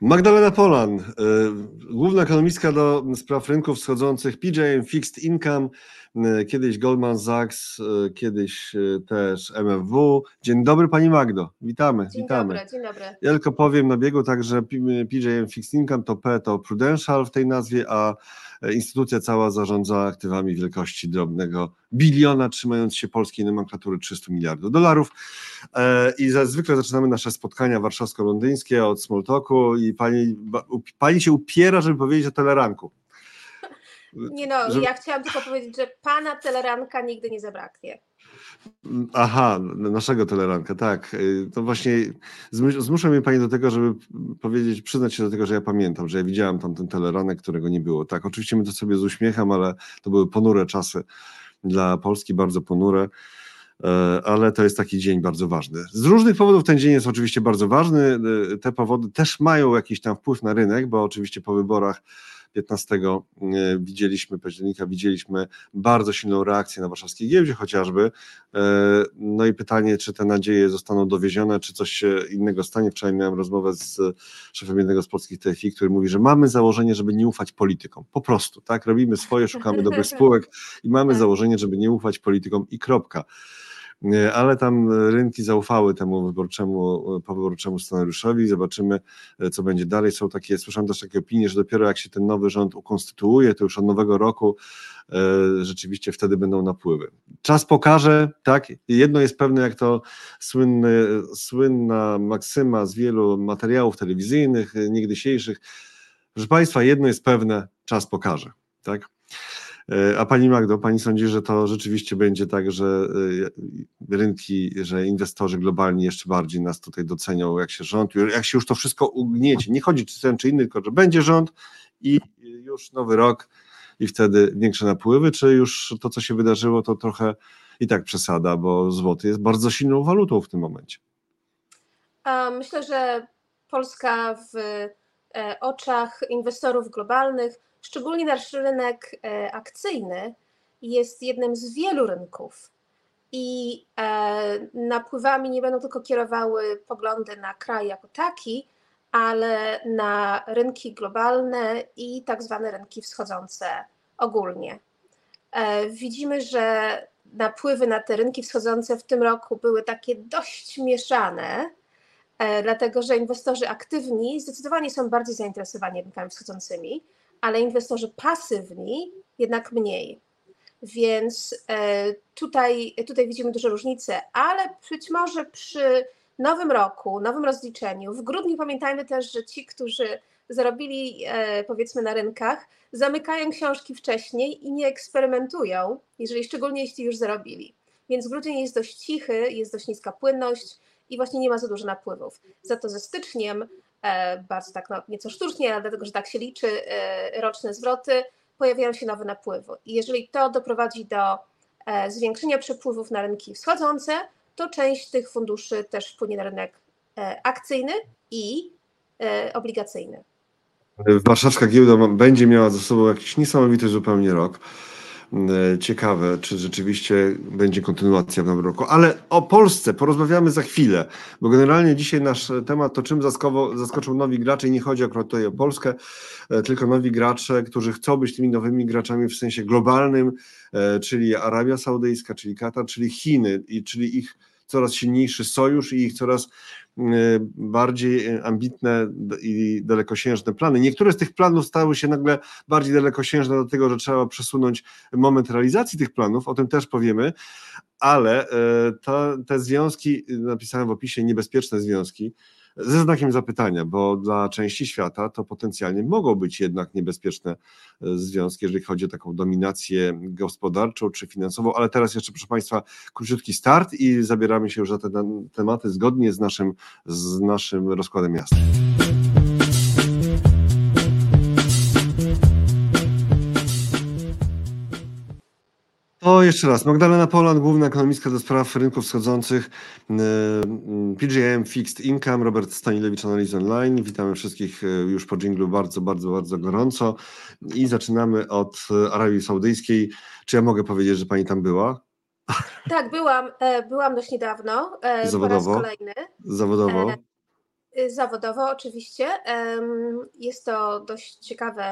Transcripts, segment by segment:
Magdalena Polan, y, główna ekonomistka do spraw rynków wschodzących, PJM Fixed Income, kiedyś Goldman Sachs, y, kiedyś też MFW. Dzień dobry Pani Magdo, witamy. Dzień witamy. dobry, dzień dobry. Ja tylko powiem na biegu tak, że PJM Fixed Income to P to Prudential w tej nazwie, a instytucja cała zarządza aktywami wielkości drobnego biliona, trzymając się polskiej nomenklatury 300 miliardów dolarów. E, I zwykle zaczynamy nasze spotkania warszawsko-londyńskie od small talku i pani, pani się upiera, żeby powiedzieć o teleranku. Nie no, że... ja chciałam tylko powiedzieć, że pana teleranka nigdy nie zabraknie. Aha, naszego teleranka, tak. Y, to właśnie zmusza mnie pani do tego, żeby powiedzieć, przyznać się do tego, że ja pamiętam, że ja widziałam tam ten teleranek, którego nie było. Tak, oczywiście my to sobie z uśmiechem, ale to były ponure czasy dla Polski, bardzo ponure e, ale to jest taki dzień bardzo ważny. Z różnych powodów ten dzień jest oczywiście bardzo ważny. E, te powody też mają jakiś tam wpływ na rynek, bo oczywiście po wyborach 15 e, widzieliśmy, października widzieliśmy bardzo silną reakcję na warszawskiej giełdzie chociażby. E, no i pytanie, czy te nadzieje zostaną dowiezione, czy coś się innego stanie. Wczoraj miałem rozmowę z szefem jednego z polskich TFI, który mówi, że mamy założenie, żeby nie ufać politykom. Po prostu, tak? Robimy swoje, szukamy dobrych spółek i mamy tak. założenie, żeby nie ufać politykom i kropka ale tam rynki zaufały temu wyborczemu, powyborczemu scenariuszowi. Zobaczymy, e, co będzie dalej. Są takie, słyszałem też takie opinie, że dopiero jak się ten nowy rząd ukonstytuuje, to już od nowego roku e, rzeczywiście wtedy będą napływy. Czas pokaże, tak, jedno jest pewne, jak to słynny, słynna maksyma z wielu materiałów telewizyjnych, e, niegdysiejszych, Proszę Państwa, jedno jest pewne, czas pokaże, tak? E, a Pani Magdo, Pani sądzi, że to rzeczywiście będzie tak, że e, rynki, że inwestorzy globalni jeszcze bardziej nas tutaj docenią, jak się rząd, jak się już to wszystko ugniecie. Nie chodzi czy ten czy inny, tylko że będzie rząd i już nowy rok i wtedy większe napływy, czy już to, co się wydarzyło, to trochę i tak przesada, bo złoty jest bardzo silną walutą w tym momencie. Myślę, że Polska w oczach inwestorów globalnych Szczególnie nasz rynek e, akcyjny jest jednym z wielu rynków i e, napływami nie będą tylko kierowały poglądy na kraj jako taki, ale na rynki globalne i tak zwane rynki wschodzące ogólnie. E, widzimy, że napływy na te rynki wschodzące w tym roku były takie dość mieszane, dlatego że inwestorzy aktywni zdecydowanie są bardziej zainteresowani rynkami wschodzącymi ale inwestorzy pasywni jednak mniej. Więc e, tutaj, tutaj widzimy duże różnice, ale być może przy nowym roku, nowym rozliczeniu, w grudniu pamiętajmy też, że ci, którzy zarobili e, powiedzmy na rynkach, zamykają książki wcześniej i nie eksperymentują, jeżeli szczególnie jeśli już zarobili. Więc grudzień jest dość cichy, jest dość niska płynność i właśnie nie ma za dużo napływów. Za to ze styczniem E, bardzo tak no, nieco sztucznie, ale dlatego, że tak się liczy e, roczne zwroty, pojawiają się nowe napływy. I jeżeli to doprowadzi do e, zwiększenia przepływów na rynki wschodzące, to część tych funduszy też wpłynie na rynek akcyjny i obligacyjny. Warszawska giełda będzie miała ze sobą jakiś niesamowity zupełnie rok. E, ciekawe, czy rzeczywiście będzie kontynuacja w nowym roku. Ale o Polsce porozmawiamy za chwilę, bo generalnie dzisiaj nasz temat to czym zaskoczą nowi gracze i nie chodzi akurat tutaj o Polskę, e, tylko nowi gracze, którzy chcą być tymi nowymi graczami w sensie globalnym, e, czyli Arabia Saudyjska, czyli Katar, czyli Chiny, i czyli ich coraz silniejszy sojusz i ich coraz bardziej ambitne i dalekosiężne plany. Niektóre z tych planów stały się nagle bardziej dalekosiężne, dlatego że trzeba przesunąć moment realizacji tych planów, o tym też powiemy, ale e, te związki, napisałem w opisie, niebezpieczne związki, ze znakiem zapytania, bo dla części świata to potencjalnie mogą być jednak niebezpieczne e, związki, jeżeli chodzi o taką dominację gospodarczą czy finansową, ale teraz jeszcze, proszę Państwa, króciutki start i zabieramy się już za te tematy zgodnie z naszym, z naszym rozkładem miasta. To jeszcze raz. Magdalena Poland, główna ekonomistka do spraw rynków wschodzących, e, PGM Fixed Income, Robert Stanilewicz, Analizy Online. Witamy wszystkich e, już po dżinglu bardzo, bardzo, bardzo gorąco. I zaczynamy od e, Arabii Saudyjskiej. Czy ja mogę powiedzieć, że pani tam była? Tak, byłam. Byłam dość niedawno. Zawodowo? Po raz kolejny. Zawodowo? Y, Zawodowo oczywiście. Jest to dość ciekawy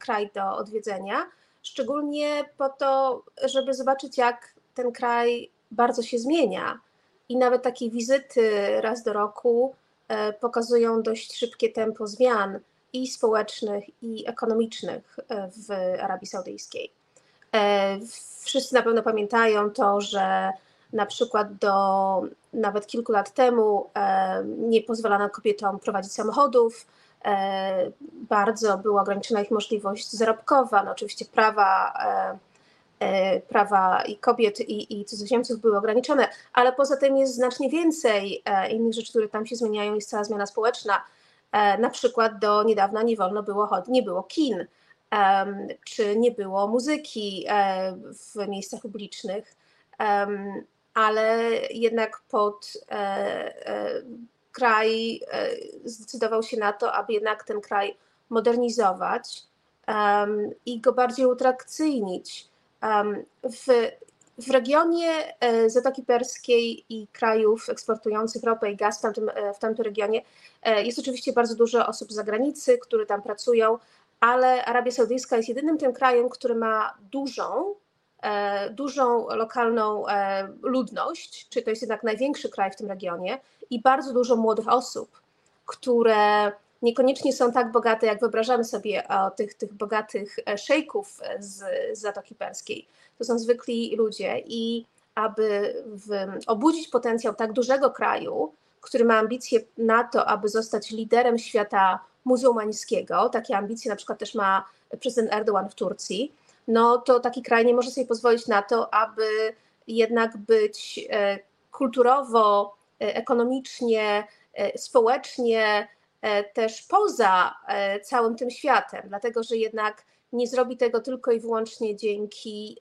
kraj do odwiedzenia, szczególnie po to, żeby zobaczyć, jak ten kraj bardzo się zmienia. I nawet takie wizyty raz do roku e, pokazują dość szybkie tempo zmian i społecznych, i ekonomicznych e, w Arabii Saudyjskiej. E, Wszyscy na pewno pamiętają to, że na przykład do nawet kilku lat temu nie pozwalano kobietom prowadzić samochodów, bardzo była ograniczona ich możliwość zarobkowa, no oczywiście prawa, e, e, prawa i kobiet i, i cudzoziemców były ograniczone, ale poza tym jest znacznie więcej e, innych rzeczy, które tam się zmieniają, jest cała zmiana społeczna. E, Na przykład do niedawna nie wolno było nie było kin, czy nie było muzyki e, w miejscach publicznych. Ale jednak pod e, e, kraj e, zdecydował się na to, aby jednak ten kraj modernizować em, i go bardziej utrakcyjnić. Em, w, w regionie e, Zatoki Perskiej i krajów eksportujących ropę i gaz w tamtym, e, w tamtym regionie jest oczywiście bardzo dużo osób z zagranicy, które tam pracują, ale Arabia Saudyjska jest jedynym tym krajem, który ma dużą, dużą lokalną e, ludność, czy to jest jednak największy kraj w tym regionie i bardzo dużo młodych osób, które niekoniecznie są tak bogate, jak wyobrażamy sobie o tych, tych bogatych e, szejków z, z Zatoki Perskiej. To są zwykli ludzie i aby w, obudzić potencjał tak dużego kraju, który ma ambicje na to, aby zostać liderem świata muzułmańskiego, takie ambicje na przykład też ma prezydent Erdogan w Turcji, no to taki kraj nie może sobie pozwolić na to, aby jednak być e, kulturowo, e, ekonomicznie, e, społecznie też poza całym tym światem, dlatego że jednak nie zrobi tego tylko i wyłącznie dzięki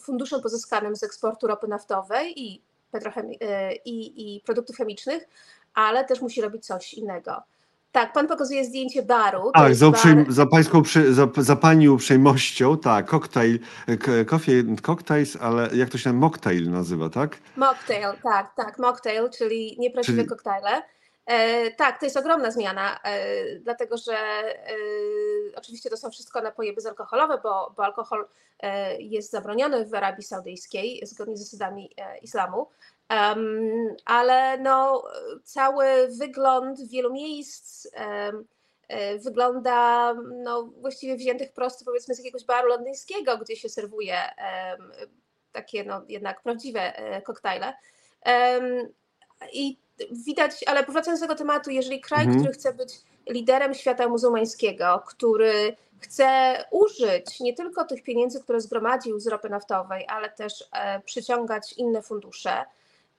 funduszom pozyskanym z eksportu ropy naftowej i, i, i produktów chemicznych, ale też musi robić coś innego. Tak, pan pokazuje zdjęcie baru. Tak, za, bar- uprzejm, za, pańską, przy, za, za pani uprzejmością, tak, koktajl, coffee, cocktails, ale jak to się mocktail nazywa, tak? Mocktail, tak, tak, mocktail, czyli nieprawdziwe Czyli- koktajle. E, tak, to jest ogromna zmiana, e, dlatego że e, oczywiście to są wszystko napoje bezalkoholowe, bo, bo alkohol jest zabroniony w Arabii Saudyjskiej zgodnie z zasadami islamu. Ale no, cały wygląd wielu miejsc wygląda no, właściwie wziętych prosto powiedzmy z jakiegoś baru londyńskiego, gdzie się serwuje takie no, jednak prawdziwe koktajle. I widać, ale powracając do tego tematu, jeżeli kraj, Mhm. który chce być liderem świata muzułmańskiego, który chce użyć nie tylko tych pieniędzy, które zgromadził z ropy naftowej, ale też e, przyciągać inne fundusze,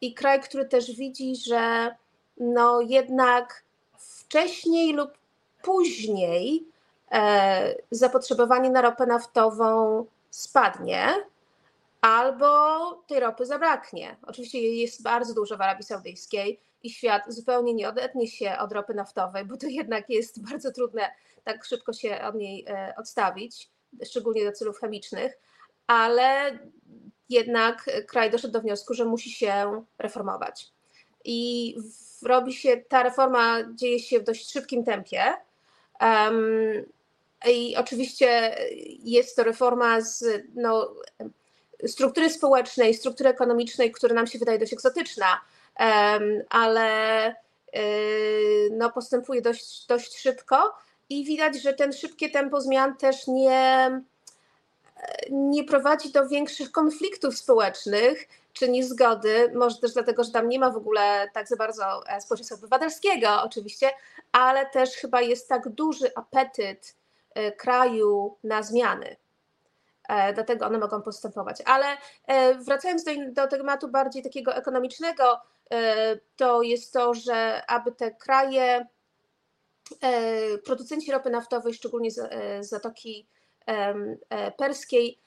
i kraj, który też widzi, że no jednak wcześniej lub później e, zapotrzebowanie na ropę naftową spadnie, albo tej ropy zabraknie. Oczywiście jest bardzo dużo w Arabii Saudyjskiej i świat zupełnie nie odetnie się od ropy naftowej, bo to jednak jest bardzo trudne tak szybko się od niej e, odstawić, szczególnie do celów chemicznych, ale jednak kraj doszedł do wniosku, że musi się reformować. I robi się, ta reforma dzieje się w dość szybkim tempie. Em, I oczywiście jest to reforma z no, struktury społecznej, struktury ekonomicznej, która nam się wydaje dość egzotyczna, ale y, no, postępuje dość, dość szybko i widać, że ten szybkie tempo zmian też nie, nie prowadzi do większych konfliktów społecznych czy niezgody, może też dlatego, że tam nie ma w ogóle tak za bardzo e, społeczeństwa obywatelskiego oczywiście, ale też chyba jest tak duży apetyt e, kraju na zmiany. E, Dlatego one mogą postępować. Ale e, wracając do, do tematu bardziej takiego ekonomicznego, e, to jest to, że aby te kraje, producenci ropy naftowej, szczególnie z Zatoki Perskiej,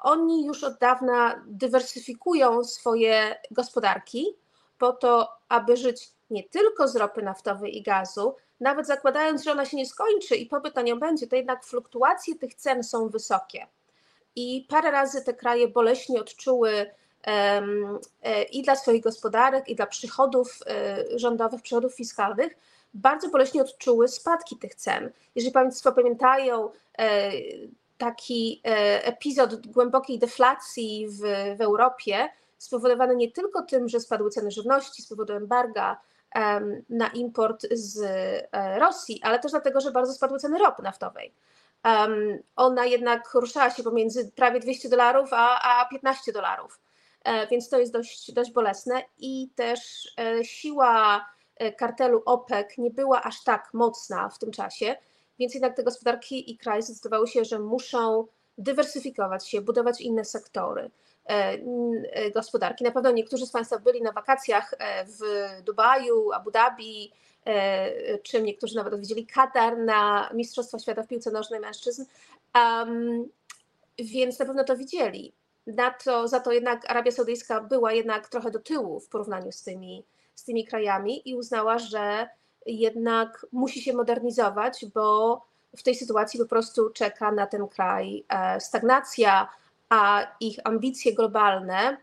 oni już od dawna dywersyfikują swoje gospodarki po to, aby żyć nie tylko z ropy naftowej i gazu, nawet zakładając, że ona się nie skończy i popyt na nią będzie, to jednak fluktuacje tych cen są wysokie. I parę razy te kraje boleśnie odczuły i dla swoich gospodarek, i dla przychodów rządowych, przychodów fiskalnych, bardzo boleśnie odczuły spadki tych cen. Jeżeli Państwo pamiętają taki epizod głębokiej deflacji w, w Europie, spowodowany nie tylko tym, że spadły ceny żywności z powodu embarga na import z e, Rosji, ale też dlatego, że bardzo spadły ceny ropy naftowej. Ona jednak ruszała się pomiędzy prawie 200 dolarów a, a 15 dolarów, e, więc to jest dość, dość bolesne i też e, siła kartelu OPEC nie była aż tak mocna w tym czasie, więc jednak te gospodarki i kraje zdecydowały się, że muszą dywersyfikować się, budować inne sektory. E, e, gospodarki. Na pewno niektórzy z Państwa byli na wakacjach e, w Dubaju, Abu Dhabi, czy niektórzy nawet odwiedzili Katar na Mistrzostwa Świata w piłce nożnej mężczyzn, um, więc na pewno to widzieli. Na to, za to jednak Arabia Saudyjska była jednak trochę do tyłu w porównaniu z tymi, z tymi krajami i uznała, że jednak musi się modernizować, bo w tej sytuacji po prostu czeka na ten kraj stagnacja, a ich ambicje globalne e,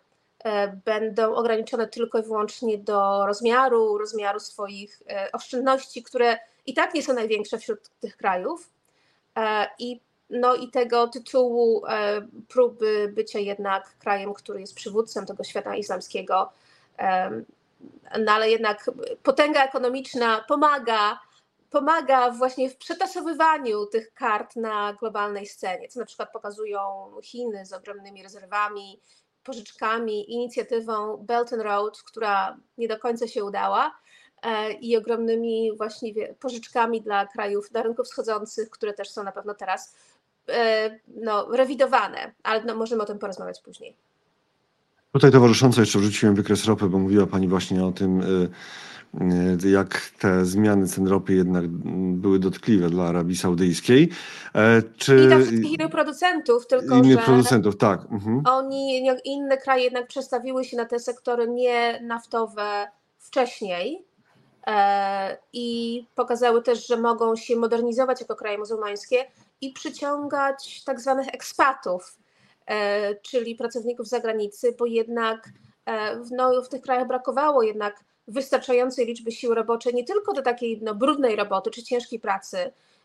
będą ograniczone tylko i wyłącznie do rozmiaru, rozmiaru swoich e, oszczędności, które i tak nie są największe wśród tych krajów. E, I, no i tego tytułu próby bycia jednak krajem, który jest przywódcą tego świata islamskiego, no ale jednak potęga ekonomiczna pomaga pomaga właśnie w przetasowywaniu tych kart na globalnej scenie, co na przykład pokazują Chiny z ogromnymi rezerwami, pożyczkami, inicjatywą Belt and Road, która nie do końca się udała e, i ogromnymi właśnie pożyczkami dla krajów na rynku wschodzących, które też są na pewno teraz e, no, rewidowane, ale no, możemy o tym porozmawiać później. Tutaj towarzysząco jeszcze wrzuciłem wykres ropy, bo mówiła Pani właśnie o tym, Y, jak te zmiany cen ropy jednak były dotkliwe dla Arabii Saudyjskiej. E, czy... I dla wszystkich innych producentów, tylko innych że producentów, tak. Mhm. Oni, inne kraje jednak przestawiły się na te sektory nie naftowe wcześniej e, i pokazały też, że mogą się modernizować jako kraje muzułmańskie i przyciągać tak zwanych ekspatów, e, czyli pracowników z zagranicy, bo jednak no, w tych krajach brakowało jednak wystarczającej liczby sił roboczej nie tylko do takiej no, brudnej roboty czy ciężkiej pracy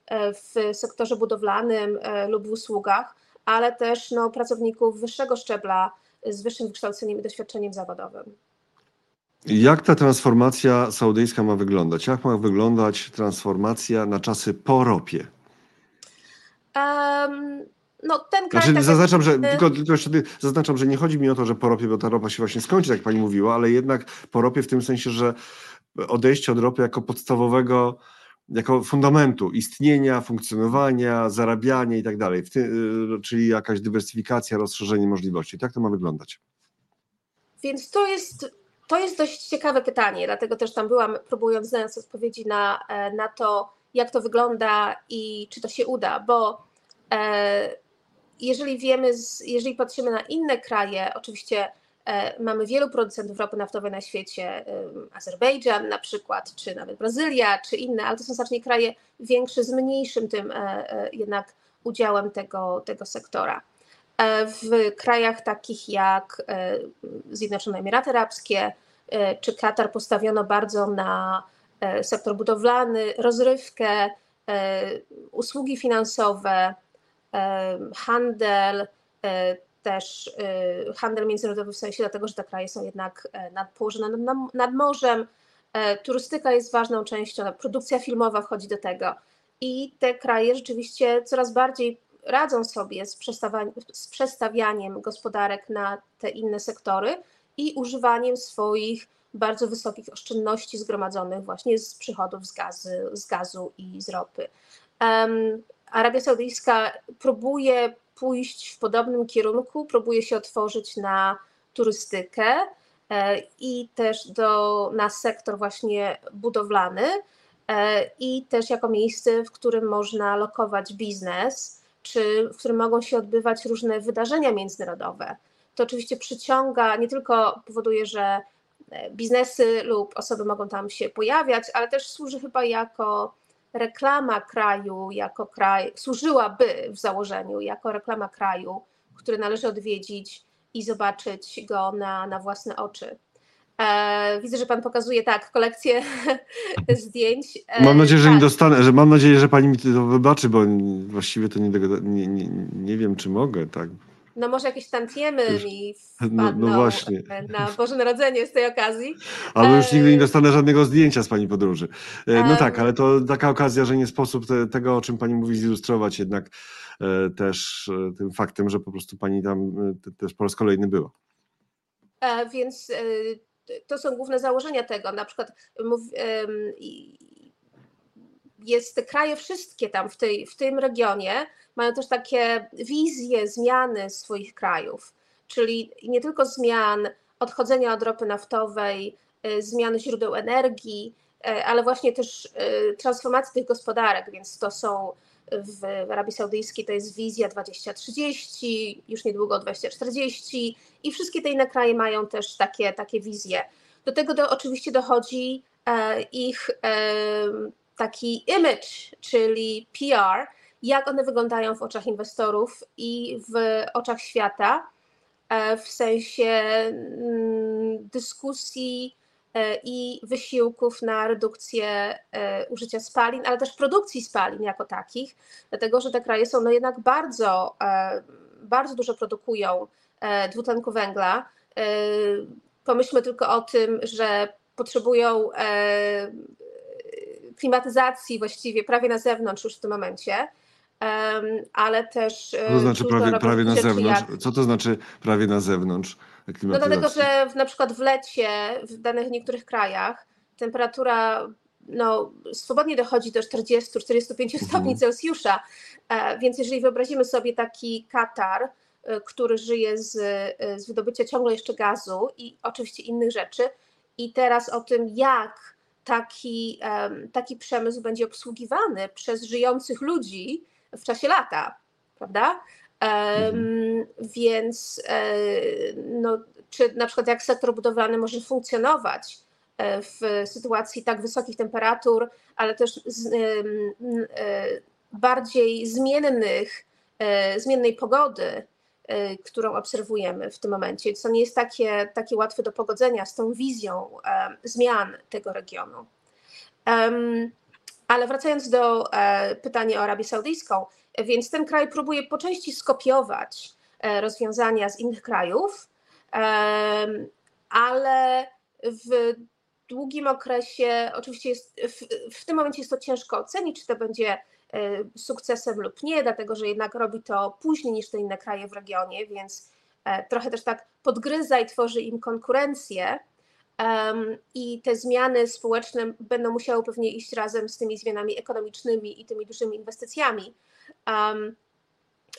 e, w sektorze budowlanym e, lub w usługach, ale też no, pracowników wyższego szczebla z wyższym wykształceniem i doświadczeniem zawodowym. Jak ta transformacja saudyjska ma wyglądać? Jak ma wyglądać transformacja na czasy po ropie? Um, no, ten kraj. Znaczy, tak zaznaczam, że, tylko, tylko jeszcze zaznaczam, że nie chodzi mi o to, że po ropie, bo ta ropa się właśnie skończy, jak pani mówiła, ale jednak po ropie w tym sensie, że odejście od ropy jako podstawowego, jako fundamentu istnienia, funkcjonowania, zarabiania i tak dalej, y, czyli jakaś dywersyfikacja, rozszerzenie możliwości. Tak to ma wyglądać? Więc to jest, to jest dość ciekawe pytanie, dlatego też tam byłam, próbując znaleźć odpowiedzi na, e, na to, jak to wygląda i czy to się uda, bo e, jeżeli wiemy, jeżeli patrzymy na inne kraje, oczywiście e, mamy wielu producentów ropy naftowej na świecie, Azerbejdżan na przykład, czy nawet Brazylia, czy inne, ale to są znacznie kraje większe z mniejszym tym e, e, jednak udziałem tego, tego sektora. W krajach takich jak Zjednoczone Emiraty Arabskie czy Katar postawiono bardzo na sektor budowlany, rozrywkę, usługi finansowe, handel, e, też e, handel międzynarodowy w sensie dlatego, że te kraje są jednak e, nad, położone nad, nad morzem, turystyka jest ważną częścią, produkcja filmowa wchodzi do tego i te kraje rzeczywiście coraz bardziej radzą sobie z, z przestawianiem gospodarek na te inne sektory i używaniem swoich bardzo wysokich oszczędności zgromadzonych właśnie z przychodów z, gazy, z gazu i z ropy. Arabia Saudyjska próbuje pójść w podobnym kierunku, próbuje się otworzyć na turystykę e, i też do, na sektor właśnie budowlany e, i też jako miejsce, w którym można lokować biznes, czy w którym mogą się odbywać różne wydarzenia międzynarodowe. To oczywiście przyciąga, nie tylko powoduje, że e, biznesy lub osoby mogą tam się pojawiać, ale też służy chyba jako reklama kraju jako kraj, służyłaby w założeniu jako reklama kraju, który należy odwiedzić i zobaczyć go na, na własne oczy. E, widzę, że pan pokazuje tak kolekcję zdjęć. E, Mam nadzieję, że tak. nie dostanę, że mam nadzieję, że pani mi to wybaczy, bo właściwie to nie, nie, nie, nie wiem, czy mogę, tak. No może jakieś tantiemy mi no wpadną właśnie. e, na Boże Narodzenie z tej okazji. Albo już nigdy nie dostanę żadnego zdjęcia z pani podróży. E, No tak, ale to taka okazja, że nie sposób te, tego, o czym pani mówi, zilustrować jednak e, też e, tym faktem, że po prostu pani tam e, te- też po raz kolejny była. E, Więc e, to są główne założenia tego. Na przykład jest te kraje wszystkie tam w, tej, w tym regionie mają też takie wizje zmiany swoich krajów, czyli nie tylko zmian odchodzenia od ropy naftowej, e, zmiany źródeł energii, e, ale właśnie też e, transformacji tych gospodarek, więc to są w Arabii Saudyjskiej to jest wizja 2030, już niedługo 2040 i wszystkie te inne kraje mają też takie, takie wizje. Do tego do, oczywiście dochodzi e, ich taki image, czyli PR, jak one wyglądają w oczach inwestorów i w oczach świata, e, w sensie mm, dyskusji e, i wysiłków na redukcję e, użycia spalin, ale też produkcji spalin jako takich, dlatego że te kraje są no jednak bardzo, bardzo dużo produkują dwutlenku węgla. Pomyślmy tylko o tym, że potrzebują klimatyzacji właściwie prawie na zewnątrz już w tym momencie, ale też. e, Co to znaczy prawie, prawie na zewnątrz? jak- Co to znaczy prawie na zewnątrz? no dlatego, że w, na przykład w lecie w danych niektórych krajach temperatura no, swobodnie dochodzi do 40-45 stopni Mhm. Celsjusza, e, więc jeżeli wyobrazimy sobie taki Katar, e, który żyje z, z wydobycia ciągle jeszcze gazu i oczywiście innych rzeczy i teraz o tym, jak taki, taki przemysł będzie obsługiwany przez żyjących ludzi w czasie lata, prawda? Em, Więc e, no, czy na przykład jak sektor budowlany może funkcjonować e, w sytuacji tak wysokich temperatur, ale też z, e, bardziej zmiennych, zmiennej pogody, którą obserwujemy w tym momencie, co nie jest takie, takie łatwe do pogodzenia z tą wizją e, zmian tego regionu. Ale wracając do e, pytania o Arabię Saudyjską, więc ten kraj próbuje po części skopiować e, rozwiązania z innych krajów, ale w długim okresie, oczywiście jest, w, w tym momencie jest to ciężko ocenić, czy to będzie sukcesem lub nie, dlatego że jednak robi to później niż te inne kraje w regionie, więc e, trochę też tak podgryza i tworzy im konkurencję. I te zmiany społeczne będą musiały pewnie iść razem z tymi zmianami ekonomicznymi i tymi dużymi inwestycjami.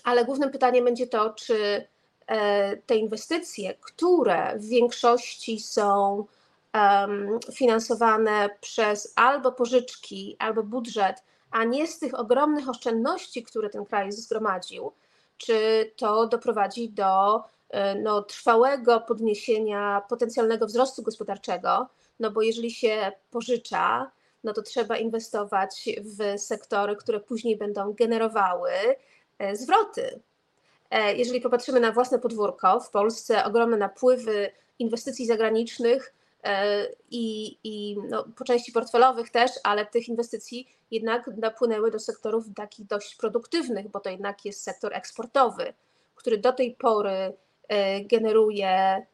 Ale głównym pytaniem będzie to, czy e, te inwestycje, które w większości są finansowane przez albo pożyczki, albo budżet, a nie z tych ogromnych oszczędności, które ten kraj zgromadził, czy to doprowadzi do e, no, trwałego podniesienia potencjalnego wzrostu gospodarczego, no bo jeżeli się pożycza, no to trzeba inwestować w sektory, które później będą generowały e, zwroty. E, Jeżeli popatrzymy na własne podwórko, w Polsce ogromne napływy inwestycji zagranicznych i, i no, po części portfelowych też, ale tych inwestycji jednak napłynęły do sektorów takich dość produktywnych, bo to jednak jest sektor eksportowy, który do tej pory e, generuje e,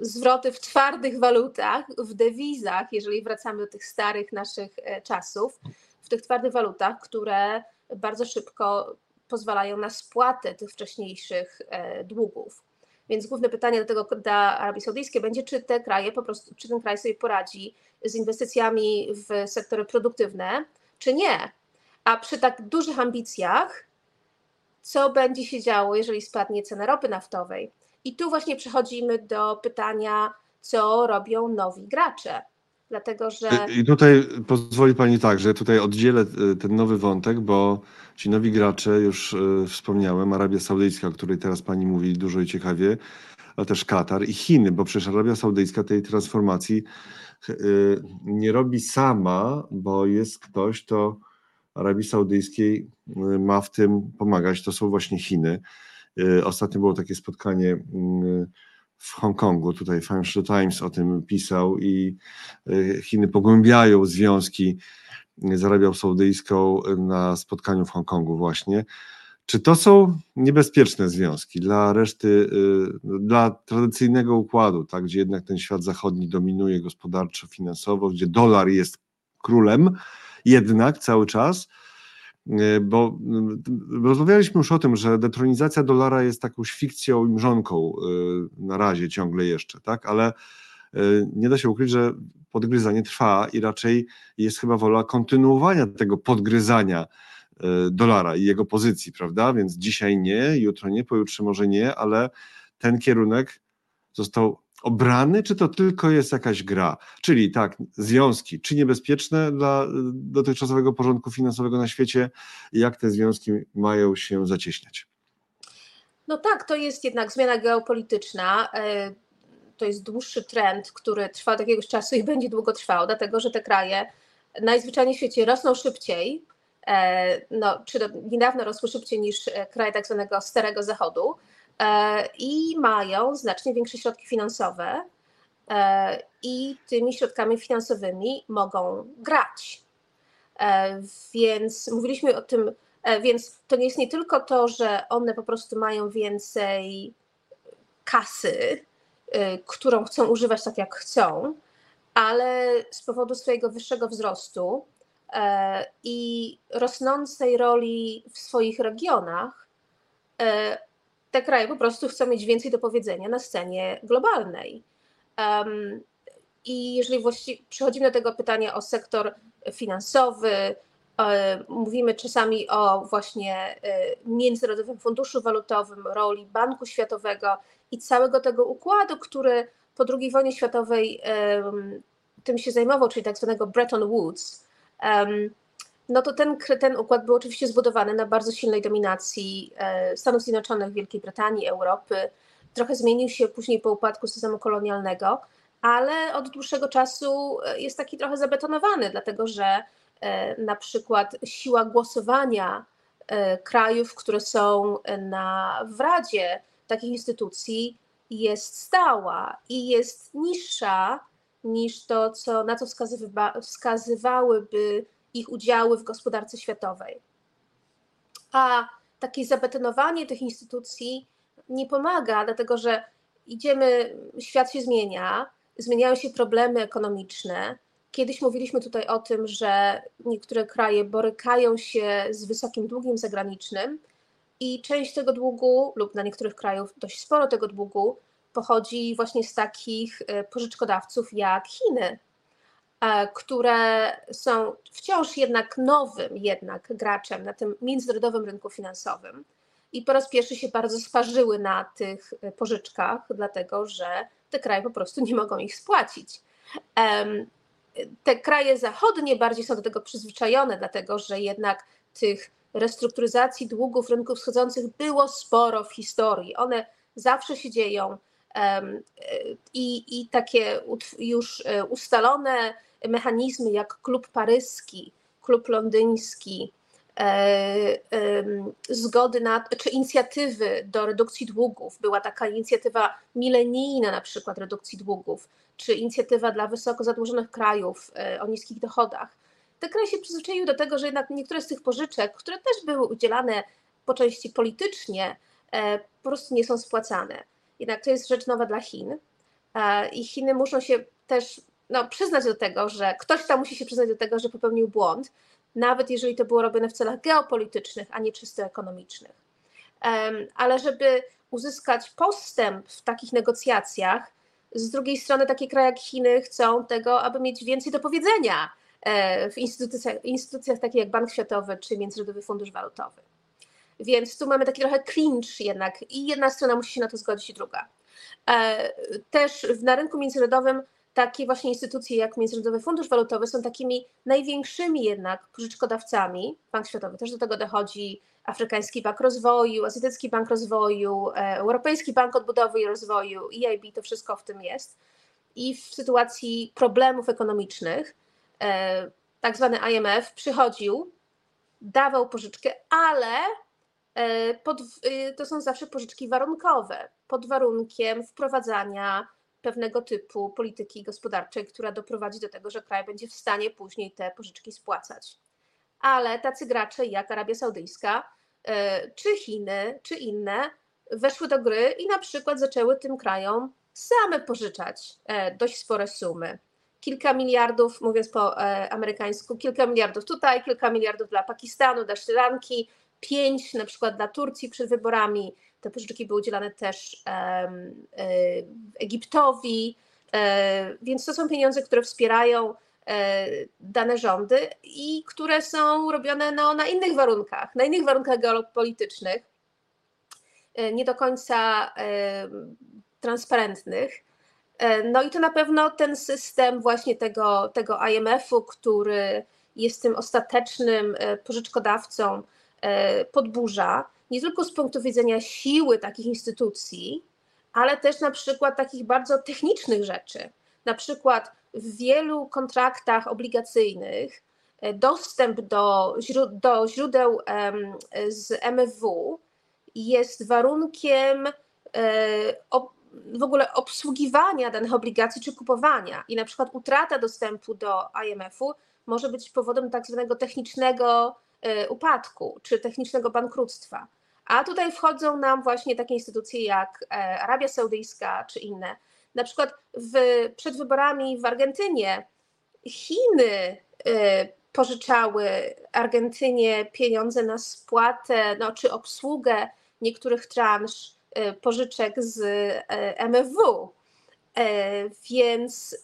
zwroty w twardych walutach, w dewizach, jeżeli wracamy do tych starych naszych e, czasów, w tych twardych walutach, które bardzo szybko pozwalają na spłatę tych wcześniejszych e, długów. Więc główne pytanie do tego dla Arabii Saudyjskiej będzie, czy te kraje po prostu, czy ten kraj sobie poradzi z inwestycjami w sektory produktywne, czy nie. A przy tak dużych ambicjach, co będzie się działo, jeżeli spadnie cena ropy naftowej? I tu właśnie przechodzimy do pytania, co robią nowi gracze. Dlatego, że. I tutaj pozwoli Pani tak, że tutaj oddzielę e, ten nowy wątek, bo ci nowi gracze, już e, wspomniałem, Arabia Saudyjska, o której teraz Pani mówi dużo i ciekawie, ale też Katar i Chiny, bo przecież Arabia Saudyjska tej transformacji nie robi sama, bo jest ktoś, kto Arabii Saudyjskiej ma w tym pomagać, to są właśnie Chiny. Y, ostatnio było takie spotkanie w Hongkongu, tutaj Financial Times o tym pisał i y, Chiny pogłębiają związki z Arabią Saudyjską na spotkaniu w Hongkongu właśnie. Czy to są niebezpieczne związki dla reszty, y, dla tradycyjnego układu, tak, gdzie jednak ten świat zachodni dominuje gospodarczo, finansowo, gdzie dolar jest królem, jednak cały czas, y, bo y, rozmawialiśmy już o tym, że detronizacja dolara jest taką fikcją i mrzonką na razie ciągle jeszcze, tak, ale nie da się ukryć, że podgryzanie trwa i raczej jest chyba wola kontynuowania tego podgryzania E, dolara i jego pozycji, prawda? Więc dzisiaj nie, jutro nie, pojutrze może nie, ale ten kierunek został obrany, czy to tylko jest jakaś gra? Czyli tak, związki, czy niebezpieczne dla dotychczasowego porządku finansowego na świecie, jak te związki mają się zacieśniać? No tak, to jest jednak zmiana geopolityczna. E, to jest dłuższy trend, który trwa od jakiegoś czasu i będzie długo trwał, dlatego że te kraje najzwyczajniej w świecie rosną szybciej, E, no, czy niedawno rosły szybciej niż e, kraje tak zwanego starego zachodu i mają znacznie większe środki finansowe i tymi środkami finansowymi mogą grać. Więc mówiliśmy o tym, więc to nie jest nie tylko to, że one po prostu mają więcej kasy, którą chcą używać tak jak chcą, ale z powodu swojego wyższego wzrostu E, i rosnącej roli w swoich regionach, e, te kraje po prostu chcą mieć więcej do powiedzenia na scenie globalnej. I jeżeli właściwie przechodzimy do tego pytania o sektor finansowy, e, mówimy czasami o właśnie Międzynarodowym Funduszu Walutowym, roli Banku Światowego i całego tego układu, który po II wojnie światowej tym się zajmował, czyli tak zwanego Bretton Woods, no to ten, ten układ był oczywiście zbudowany na bardzo silnej dominacji e, Stanów Zjednoczonych, Wielkiej Brytanii, Europy. Trochę zmienił się później po upadku systemu kolonialnego, ale od dłuższego czasu e, jest taki trochę zabetonowany, dlatego że e, na przykład siła głosowania krajów, które są na, w Radzie takich instytucji jest stała i jest niższa niż to, co, na co wskazywa, wskazywałyby ich udziały w gospodarce światowej. A takie zabetonowanie tych instytucji nie pomaga, dlatego że idziemy, świat się zmienia, zmieniają się problemy ekonomiczne. Kiedyś mówiliśmy tutaj o tym, że niektóre kraje borykają się z wysokim długiem zagranicznym i część tego długu, lub dla niektórych krajów dość sporo tego długu, pochodzi właśnie z takich e, pożyczkodawców jak Chiny, które są wciąż jednak nowym jednak graczem na tym międzynarodowym rynku finansowym i po raz pierwszy się bardzo sparzyły na tych e, pożyczkach, dlatego że te kraje po prostu nie mogą ich spłacić. Te kraje zachodnie bardziej są do tego przyzwyczajone, dlatego że jednak tych restrukturyzacji długów rynków wschodzących było sporo w historii. One zawsze się dzieją i, i takie już e, ustalone mechanizmy jak klub paryski, klub londyński, e, zgody na, czy inicjatywy do redukcji długów. Była taka inicjatywa milenijna na przykład redukcji długów, czy inicjatywa dla wysoko zadłużonych krajów e, o niskich dochodach. Te kraje się przyzwyczaiły do tego, że jednak niektóre z tych pożyczek, które też były udzielane po części politycznie, po prostu nie są spłacane. Jednak to jest rzecz nowa dla Chin e, i Chiny muszą się też no, przyznać do tego, że ktoś tam musi się przyznać do tego, że popełnił błąd, nawet jeżeli to było robione w celach geopolitycznych, a nie czysto ekonomicznych. Ale żeby uzyskać postęp w takich negocjacjach, z drugiej strony takie kraje jak Chiny chcą tego, aby mieć więcej do powiedzenia e, w instytucjach, instytucjach takich jak Bank Światowy czy Międzynarodowy Fundusz Walutowy. Więc tu mamy taki trochę clinch jednak i jedna strona musi się na to zgodzić i druga. E, też na rynku międzynarodowym takie właśnie instytucje jak Międzynarodowy Fundusz Walutowy są takimi największymi jednak pożyczkodawcami. Bank Światowy też do tego dochodzi, Afrykański Bank Rozwoju, Azjatycki Bank Rozwoju, e, Europejski Bank Odbudowy i Rozwoju, EIB, to wszystko w tym jest. I w sytuacji problemów ekonomicznych e, tak zwany IMF przychodził, dawał pożyczkę, ale e, pod, to są zawsze pożyczki warunkowe, pod warunkiem wprowadzania pewnego typu polityki gospodarczej, która doprowadzi do tego, że kraj będzie w stanie później te pożyczki spłacać. Ale tacy gracze jak Arabia Saudyjska, e, czy Chiny, czy inne weszły do gry i na przykład zaczęły tym krajom same pożyczać e, dość spore sumy. Kilka miliardów, mówiąc po e, amerykańsku, kilka miliardów tutaj, kilka miliardów dla Pakistanu, dla Sri Lanki, pięć na przykład dla Turcji przed wyborami. Te pożyczki były udzielane też Egiptowi, więc to są pieniądze, które wspierają dane rządy i które są robione no, na innych warunkach, na innych warunkach geopolitycznych, nie do końca transparentnych. No i to na pewno ten system właśnie tego, tego IMF-u, który jest tym ostatecznym pożyczkodawcą, podburza, nie tylko z punktu widzenia siły takich instytucji, ale też na przykład takich bardzo technicznych rzeczy. Na przykład w wielu kontraktach obligacyjnych dostęp do, do źródeł z MFW jest warunkiem w ogóle obsługiwania danych obligacji czy kupowania. I na przykład utrata dostępu do IMF-u może być powodem tak zwanego technicznego upadku czy technicznego bankructwa. A tutaj wchodzą nam właśnie takie instytucje jak Arabia Saudyjska czy inne. Na przykład w, przed wyborami w Argentynie Chiny pożyczały Argentynie pieniądze na spłatę no, czy obsługę niektórych transz pożyczek z MFW. Więc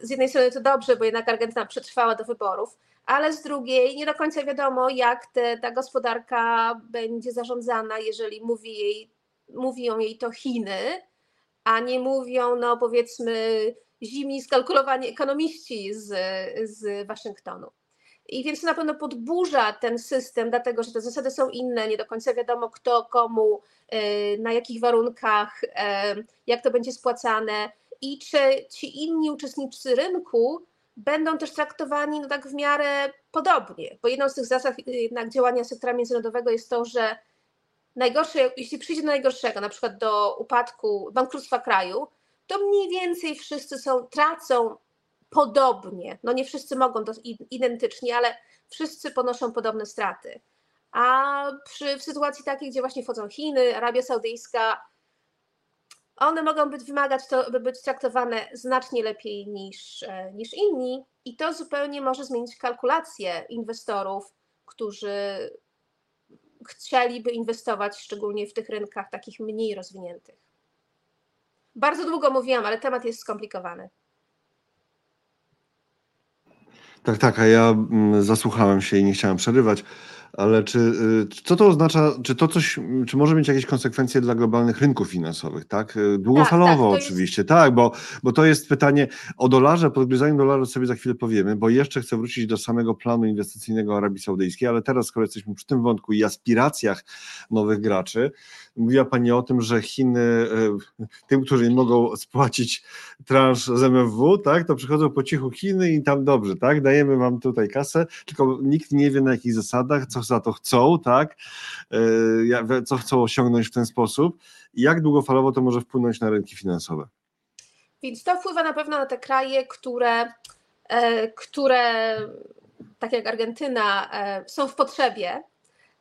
z jednej strony to dobrze, bo jednak Argentyna przetrwała do wyborów, ale z drugiej nie do końca wiadomo, jak te, ta gospodarka będzie zarządzana, jeżeli mówi, jej, mówią jej to Chiny, a nie mówią, no powiedzmy, zimni, skalkulowani ekonomiści z, z Waszyngtonu. I więc na pewno podburza ten system, dlatego że te zasady są inne, nie do końca wiadomo kto, komu, y, na jakich warunkach, y, jak to będzie spłacane i czy ci inni uczestnicy rynku będą też traktowani no tak w miarę podobnie, bo jedną z tych zasad jednak działania sektora międzynarodowego jest to, że najgorsze, jeśli przyjdzie do najgorszego, na przykład do upadku, bankructwa kraju, to mniej więcej wszyscy są, tracą podobnie. No nie wszyscy mogą to identycznie, ale wszyscy ponoszą podobne straty. A przy, w sytuacji takiej, gdzie właśnie wchodzą Chiny, Arabia Saudyjska, one mogą być wymagać to, by być traktowane znacznie lepiej niż, e, niż inni, i to zupełnie może zmienić kalkulacje inwestorów, którzy chcieliby inwestować szczególnie w tych rynkach takich mniej rozwiniętych. Bardzo długo mówiłam, ale temat jest skomplikowany. Tak, tak, a ja mm, zasłuchałem się i nie chciałem przerywać, ale czy, y, co to oznacza, czy to coś, czy może mieć jakieś konsekwencje dla globalnych rynków finansowych, tak? Y, długofalowo tak, jest- oczywiście, tak, bo, bo to jest pytanie o dolarze, podgryzaniu dolara sobie za chwilę powiemy, bo jeszcze chcę wrócić do samego planu inwestycyjnego Arabii Saudyjskiej, ale teraz, skoro jesteśmy przy tym wątku i aspiracjach nowych graczy, mówiła Pani o tym, że Chiny, y, tym, którzy nie mogą spłacić transz z MFW, tak, to przychodzą po cichu Chiny i tam dobrze, tak, dajemy Wam tutaj kasę, tylko nikt nie wie na jakich zasadach, co za to chcą, tak, ja- co chcą osiągnąć w ten sposób i jak długofalowo to może wpłynąć na rynki finansowe. Więc to wpływa na pewno na te kraje, które, e, które tak jak Argentyna, e, są w potrzebie.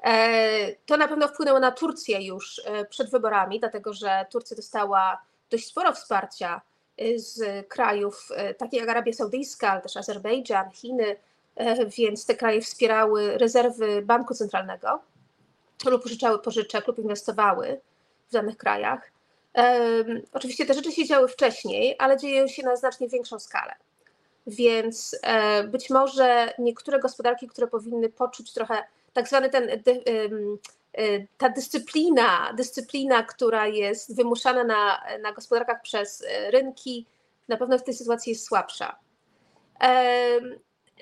E, To na pewno wpłynęło na Turcję już e, przed wyborami, dlatego że Turcja dostała dość sporo wsparcia e, z krajów takich jak Arabia Saudyjska, ale też Azerbejdżan, Chiny, więc te kraje wspierały rezerwy Banku Centralnego lub pożyczały pożyczek lub inwestowały w danych krajach. Oczywiście te rzeczy się działy wcześniej, ale dzieją się na znacznie większą skalę. Więc być może niektóre gospodarki, które powinny poczuć trochę tak zwany ten, em, e, ta dyscyplina, dyscyplina, która jest wymuszana na, na gospodarkach przez e, rynki, na pewno w tej sytuacji jest słabsza.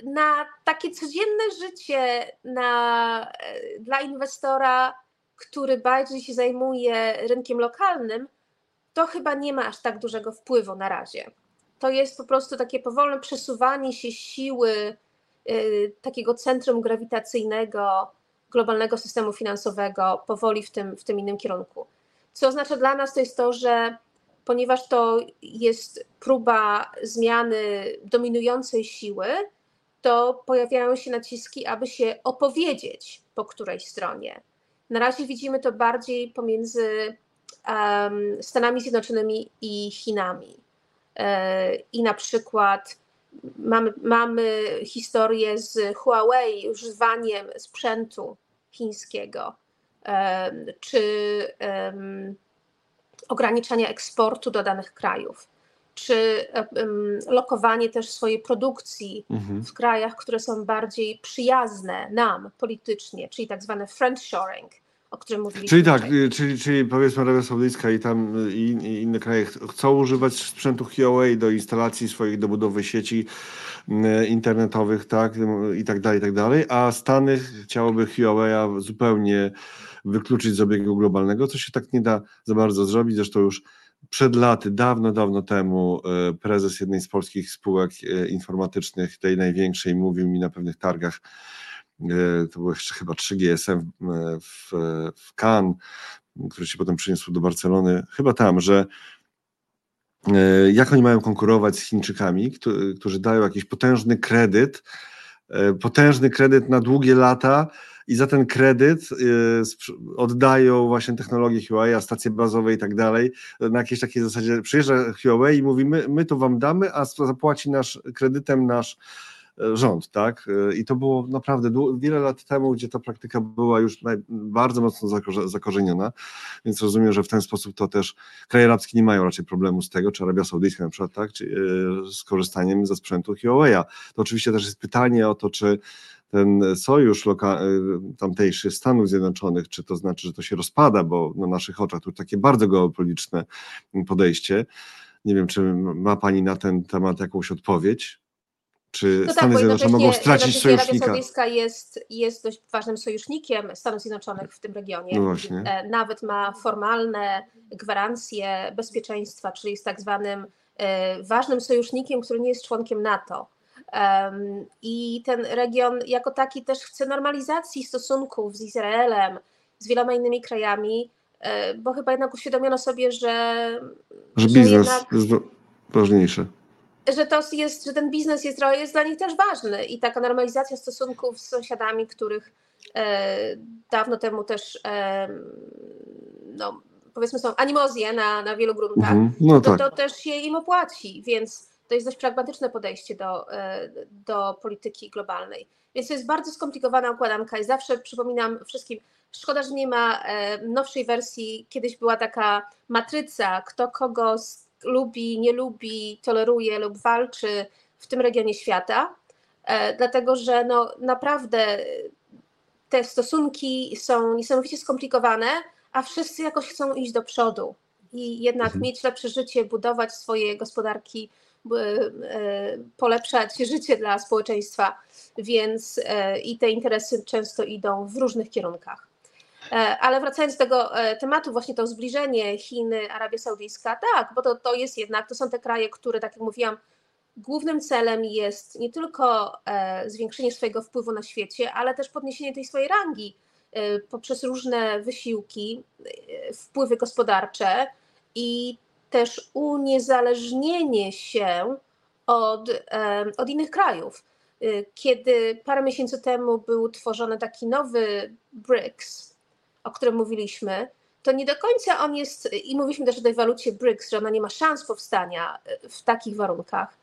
Na takie codzienne życie na, e, dla inwestora, który bardziej się zajmuje rynkiem lokalnym, to chyba nie ma aż tak dużego wpływu na razie. To jest po prostu takie powolne przesuwanie się siły takiego centrum grawitacyjnego globalnego systemu finansowego powoli w tym, w tym innym kierunku. Co oznacza dla nas to jest to, że ponieważ to jest próba zmiany dominującej siły, to pojawiają się naciski, aby się opowiedzieć po której stronie. Na razie widzimy to bardziej pomiędzy um, Stanami Zjednoczonymi i Chinami. E, I na przykład mamy, mamy historię z Huawei, używaniem sprzętu chińskiego, czy ograniczania eksportu do danych krajów, czy lokowanie też swojej produkcji mhm. w krajach, które są bardziej przyjazne nam politycznie, czyli tak zwane friendshoring, o którym mówiliśmy. Czyli tak, czyli, czyli powiedzmy Arabia Saudyjska i tam i, i, inne kraje chcą używać sprzętu Huawei do instalacji swoich, do budowy sieci internetowych, tak, i tak dalej, i tak dalej, a Stany chciałoby Huawei zupełnie wykluczyć z obiegu globalnego, co się tak nie da za bardzo zrobić. Zresztą już przed laty, dawno, dawno temu prezes jednej z polskich spółek informatycznych, tej największej, mówił mi na pewnych targach, to było jeszcze chyba 3GSM w, w Cannes, który się potem przyniósł do Barcelony, chyba tam, że jak oni mają konkurować z Chińczykami, którzy dają jakiś potężny kredyt, potężny kredyt na długie lata, i za ten kredyt oddają właśnie technologię Huawei, stacje bazowe i tak dalej, na jakiejś takiej zasadzie przyjeżdża Huawei i mówi, my, my to wam damy, a zapłaci nasz kredytem nasz e, rząd, tak? E, I to było naprawdę wiele lat temu, gdzie ta praktyka była już bardzo mocno zakorzeniona, więc rozumiem, że w ten sposób to też kraje arabskie nie mają raczej problemu z tego, czy Arabia Saudyjska na przykład, tak? Czy, e, z korzystaniem ze sprzętu Huawei'a. To oczywiście też jest pytanie o to, czy ten sojusz y, tamtejszy Stanów Zjednoczonych, czy to znaczy, że to się rozpada, bo na naszych oczach to takie bardzo geopolityczne podejście. Nie wiem, czy ma Pani na ten temat jakąś odpowiedź? Czy no tak, Stany Zjednoczone mogą stracić sojusznika? Arabia Saudyjska jest, jest dość ważnym sojusznikiem Stanów Zjednoczonych w tym regionie. No e, Nawet ma formalne gwarancje bezpieczeństwa, czyli jest tak zwanym e, ważnym sojusznikiem, który nie jest członkiem NATO. I ten region jako taki też chce normalizacji stosunków z Izraelem, z wieloma innymi krajami, e, bo chyba jednak uświadomiono sobie, że. Że, że biznes jednak, jest ważniejszy. Że, to jest, że ten biznes jest, jest dla nich też ważny i taka normalizacja stosunków z sąsiadami, których e, dawno temu też e, no, powiedzmy są animozje na, na wielu gruntach, mhm. no to, tak. to też się im opłaci, więc to jest dość pragmatyczne podejście do, e, do polityki globalnej. Więc to jest bardzo skomplikowana układanka i zawsze przypominam wszystkim, szkoda, że nie ma e, nowszej wersji. Kiedyś była taka matryca, kto kogo lubi, nie lubi, toleruje lub walczy w tym regionie świata, e, dlatego że no, naprawdę te stosunki są niesamowicie skomplikowane, a wszyscy jakoś chcą iść do przodu i jednak mhm. mieć lepsze życie, budować swoje gospodarki E, polepszać życie dla społeczeństwa, więc e, i te interesy często idą w różnych kierunkach. E, ale wracając do tego tematu, właśnie to zbliżenie Chiny, Arabia Saudyjska, tak, bo to, to jest jednak, to są te kraje, które, tak jak mówiłam, głównym celem jest nie tylko zwiększenie swojego wpływu na świecie, ale też podniesienie tej swojej rangi poprzez różne wysiłki, wpływy gospodarcze i też uniezależnienie się od, od innych krajów. Kiedy parę miesięcy temu był tworzony taki nowy BRICS, o którym mówiliśmy, to nie do końca on jest, i mówiliśmy też o tej walucie BRICS, że ona nie ma szans powstania y, w takich warunkach,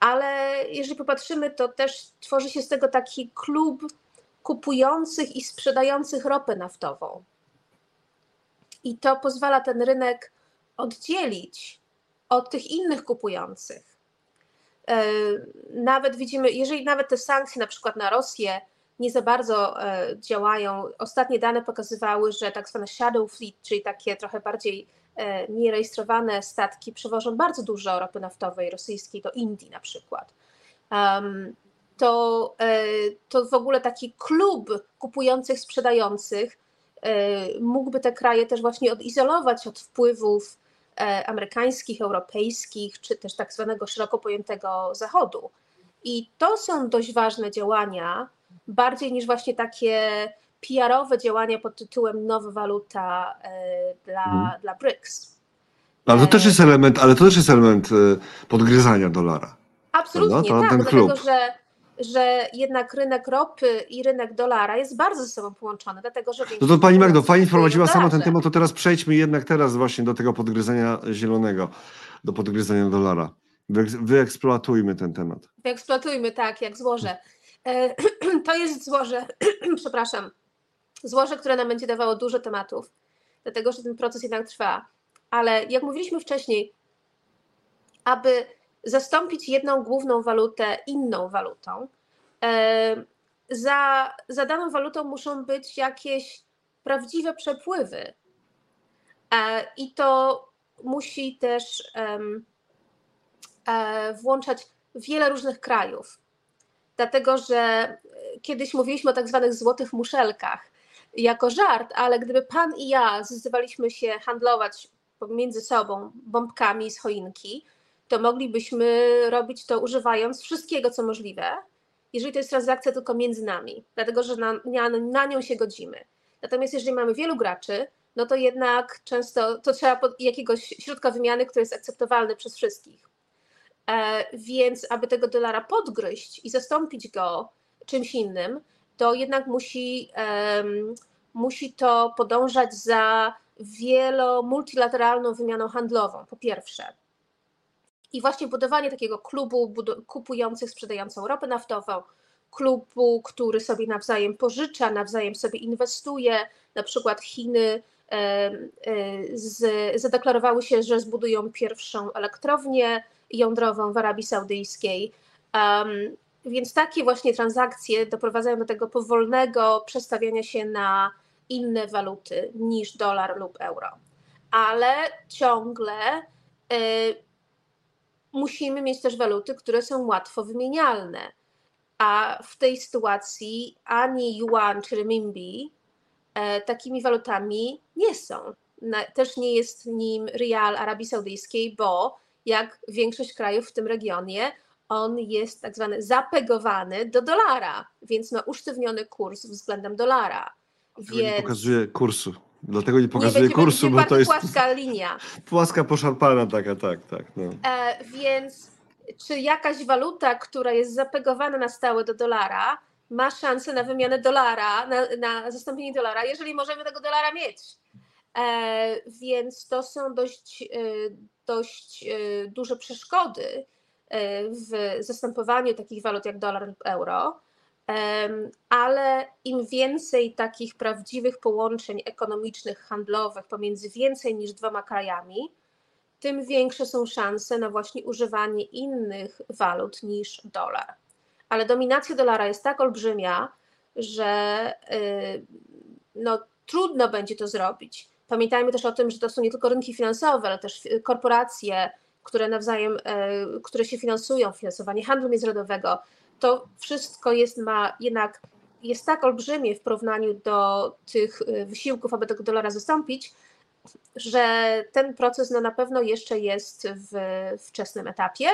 ale jeżeli popatrzymy, to też tworzy się z tego taki klub kupujących i sprzedających ropę naftową. I to pozwala ten rynek oddzielić od tych innych kupujących. E, nawet widzimy, jeżeli nawet te sankcje na przykład na Rosję nie za bardzo e, działają, ostatnie dane pokazywały, że tak zwane shadow fleet, czyli takie trochę bardziej e, nierejestrowane statki przewożą bardzo dużo ropy naftowej rosyjskiej do Indii na przykład. To, to w ogóle taki klub kupujących, sprzedających mógłby te kraje też właśnie odizolować od wpływów E, amerykańskich, europejskich, czy też tak zwanego szeroko pojętego Zachodu. I to są dość ważne działania, bardziej niż właśnie takie PR-owe działania pod tytułem nowa waluta e, dla, Mhm. dla BRICS. Ale to też E, jest element, ale to też jest element e, podgryzania dolara. Absolutnie? To tak, ten dlatego klub. że, że jednak rynek ropy i rynek dolara jest bardzo ze sobą połączony, dlatego że No to Pani Magdo, cirkuluje wprowadziła sama ten temat, to teraz przejdźmy jednak teraz właśnie do tego podgryzania zielonego, do podgryzania dolara. Wyek- Wyeksploatujmy ten temat. Eksploatujmy tak, jak złoże. E, To jest złoże, przepraszam, złoże, które nam będzie dawało dużo tematów, dlatego że ten proces jednak trwa. Ale jak mówiliśmy wcześniej, aby zastąpić jedną główną walutę inną walutą, e, za, za daną walutą muszą być jakieś prawdziwe przepływy. E, I to musi też włączać wiele różnych krajów. Dlatego, że e, kiedyś mówiliśmy o tak zwanych złotych muszelkach jako żart, ale gdyby pan i ja zdecydowaliśmy się handlować pomiędzy sobą bombkami z choinki, to moglibyśmy robić to używając wszystkiego, co możliwe, jeżeli to jest transakcja tylko między nami, dlatego że na, na, na nią się godzimy. Natomiast jeżeli mamy wielu graczy, no to jednak często to trzeba jakiegoś środka wymiany, który jest akceptowalny przez wszystkich. E, więc aby tego dolara podgryźć i zastąpić go czymś innym, to jednak musi, musi to podążać za wielo multilateralną wymianą handlową, po pierwsze. I właśnie budowanie takiego klubu kupujących, sprzedającą ropę naftową, klubu, który sobie nawzajem pożycza, nawzajem sobie inwestuje, na przykład Chiny e, z, zadeklarowały się, że zbudują pierwszą elektrownię jądrową w Arabii Saudyjskiej. Um, więc takie właśnie transakcje doprowadzają do tego powolnego przestawiania się na inne waluty niż dolar lub euro. Ale ciągle y, musimy mieć też waluty, które są łatwo wymienialne. A w tej sytuacji ani yuan czy renminbi e, takimi walutami nie są. Na, też nie jest nim rial Arabii Saudyjskiej, bo jak większość krajów w tym regionie, on jest tak zwany zapegowany do dolara, więc ma usztywniony kurs względem dolara. Dlatego nie Więc pokazuje kursu. Dlatego nie nie pokazuje będzie, kursu, bo to jest płaska linia. płaska poszarpana taka, tak, tak. No. E, więc czy jakaś waluta, która jest zapegowana na stałe do dolara, ma szansę na wymianę dolara, na, na zastąpienie dolara, jeżeli możemy tego dolara mieć? E, więc to są dość, e, dość e, duże przeszkody e, w zastępowaniu takich walut jak dolar lub euro. Ale im więcej takich prawdziwych połączeń ekonomicznych, handlowych pomiędzy więcej niż dwoma krajami, tym większe są szanse na właśnie używanie innych walut niż dolar. Ale dominacja dolara jest tak olbrzymia, że y, no, trudno będzie to zrobić. Pamiętajmy też o tym, że to są nie tylko rynki finansowe, ale też korporacje, które nawzajem, y, które się finansują, finansowanie handlu międzynarodowego. To wszystko jest ma jednak jest tak olbrzymie w porównaniu do tych y, wysiłków, aby tego dolara zastąpić, że ten proces no, na pewno jeszcze jest w wczesnym etapie,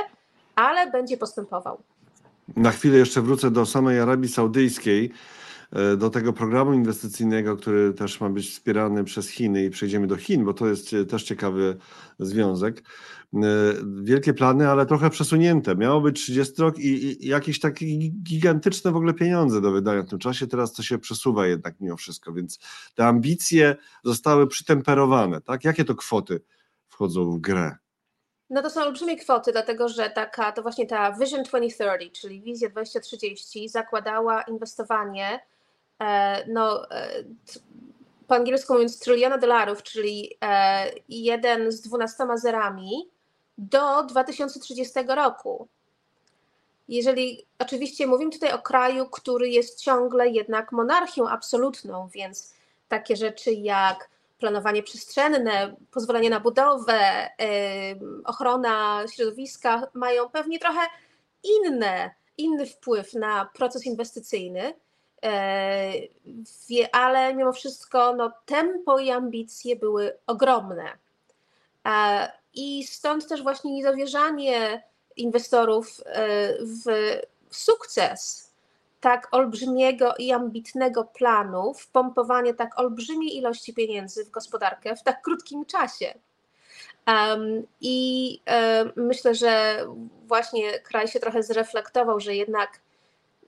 ale będzie postępował. Na chwilę jeszcze wrócę do samej Arabii Saudyjskiej, e, do tego programu inwestycyjnego, który też ma być wspierany przez Chiny i przejdziemy do Chin, bo to jest e, też ciekawy związek. E, Wielkie plany, ale trochę przesunięte. Miało być 30 rok i, i jakieś takie gigantyczne w ogóle pieniądze do wydania w tym czasie. Teraz to się przesuwa jednak mimo wszystko, więc te ambicje zostały przytemperowane. Tak? Jakie to kwoty wchodzą w grę? No to są olbrzymie kwoty, dlatego że taka, to właśnie ta Vision 2030, czyli wizja 2030 zakładała inwestowanie, e, no, e, po angielsku mówiąc tryliona dolarów, czyli e, jeden z dwunastoma zerami do 2030 roku. Jeżeli oczywiście mówimy tutaj o kraju, który jest ciągle jednak monarchią absolutną, więc takie rzeczy jak planowanie przestrzenne, pozwolenie na budowę, ochrona środowiska mają pewnie trochę inne, inny wpływ na proces inwestycyjny, e, ale mimo wszystko no, tempo i ambicje były ogromne. E, I stąd też właśnie niedowierzanie inwestorów e, w sukces tak olbrzymiego i ambitnego planu, wpompowanie tak olbrzymiej ilości pieniędzy w gospodarkę w tak krótkim czasie. I myślę, że właśnie kraj się trochę zreflektował, że jednak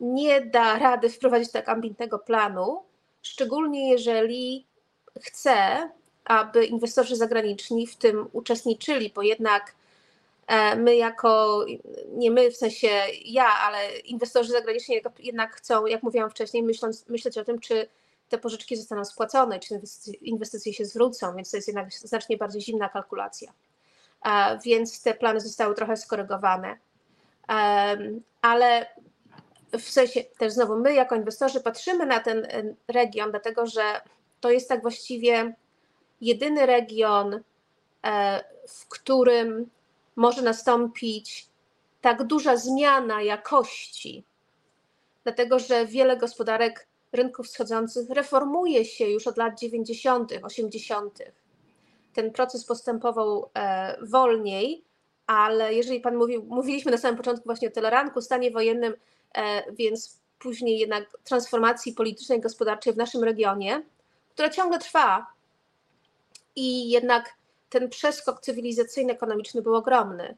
nie da rady wprowadzić tak ambitnego planu, szczególnie jeżeli chce, aby inwestorzy zagraniczni w tym uczestniczyli, bo jednak e, my jako, nie my w sensie ja, ale inwestorzy zagraniczni jednak chcą, jak mówiłam wcześniej, myśląc, myśleć o tym, czy te pożyczki zostaną spłacone, czy inwestycje się zwrócą, więc to jest jednak znacznie bardziej zimna kalkulacja. Więc te plany zostały trochę skorygowane. Ale w sensie też znowu my jako inwestorzy patrzymy na ten region, dlatego że to jest tak właściwie jedyny region, e, w którym może nastąpić tak duża zmiana jakości, dlatego że wiele gospodarek rynków wschodzących reformuje się już od lat 90., 80. Ten proces postępował e, wolniej, ale jeżeli Pan mówił, mówiliśmy na samym początku właśnie o Teleranku, stanie wojennym, e, więc później jednak transformacji politycznej i gospodarczej w naszym regionie, która ciągle trwa. I jednak ten przeskok cywilizacyjny, ekonomiczny był ogromny.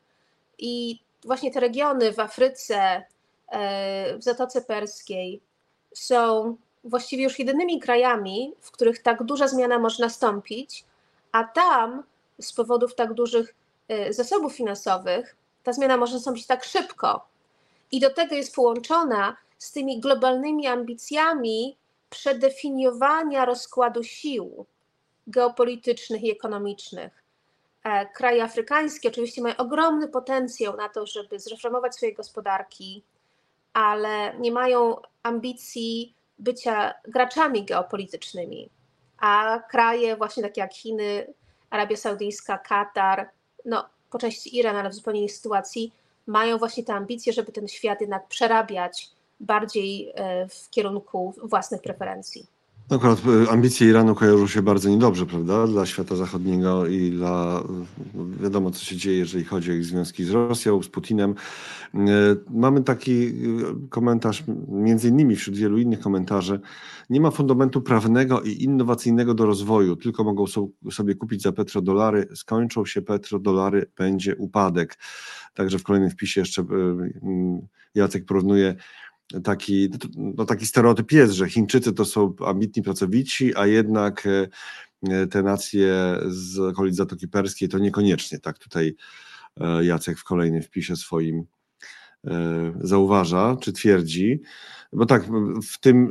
I właśnie te regiony w Afryce, e, w Zatoce Perskiej, są właściwie już jedynymi krajami, w których tak duża zmiana może nastąpić, a tam z powodów tak dużych y, zasobów finansowych ta zmiana może nastąpić tak szybko. I do tego jest połączona z tymi globalnymi ambicjami przedefiniowania rozkładu sił geopolitycznych i ekonomicznych. E, kraje afrykańskie oczywiście mają ogromny potencjał na to, żeby zreformować swoje gospodarki, ale nie mają ambicji bycia graczami geopolitycznymi. A kraje właśnie takie jak Chiny, Arabia Saudyjska, Katar, no po części Iran, ale w zupełnie innej sytuacji, mają właśnie te ambicje, żeby ten świat jednak przerabiać bardziej e, w kierunku własnych preferencji. No akurat y, ambicje Iranu kojarzą się bardzo niedobrze, prawda, dla świata zachodniego i dla, no, wiadomo co się dzieje, jeżeli chodzi o ich związki z Rosją, z Putinem. Y, mamy taki y, komentarz, między innymi wśród wielu innych komentarzy, nie ma fundamentu prawnego i innowacyjnego do rozwoju, tylko mogą sobie kupić za petrodolary, skończą się petrodolary, będzie upadek. Także w kolejnym wpisie jeszcze Jacek porównuje taki, no taki stereotyp jest, że Chińczycy to są ambitni, pracowici, a jednak e, e, te nacje z okolic Zatoki Perskiej to niekoniecznie, tak tutaj e, Jacek w kolejnym wpisie swoim zauważa, czy twierdzi, bo tak, w tym,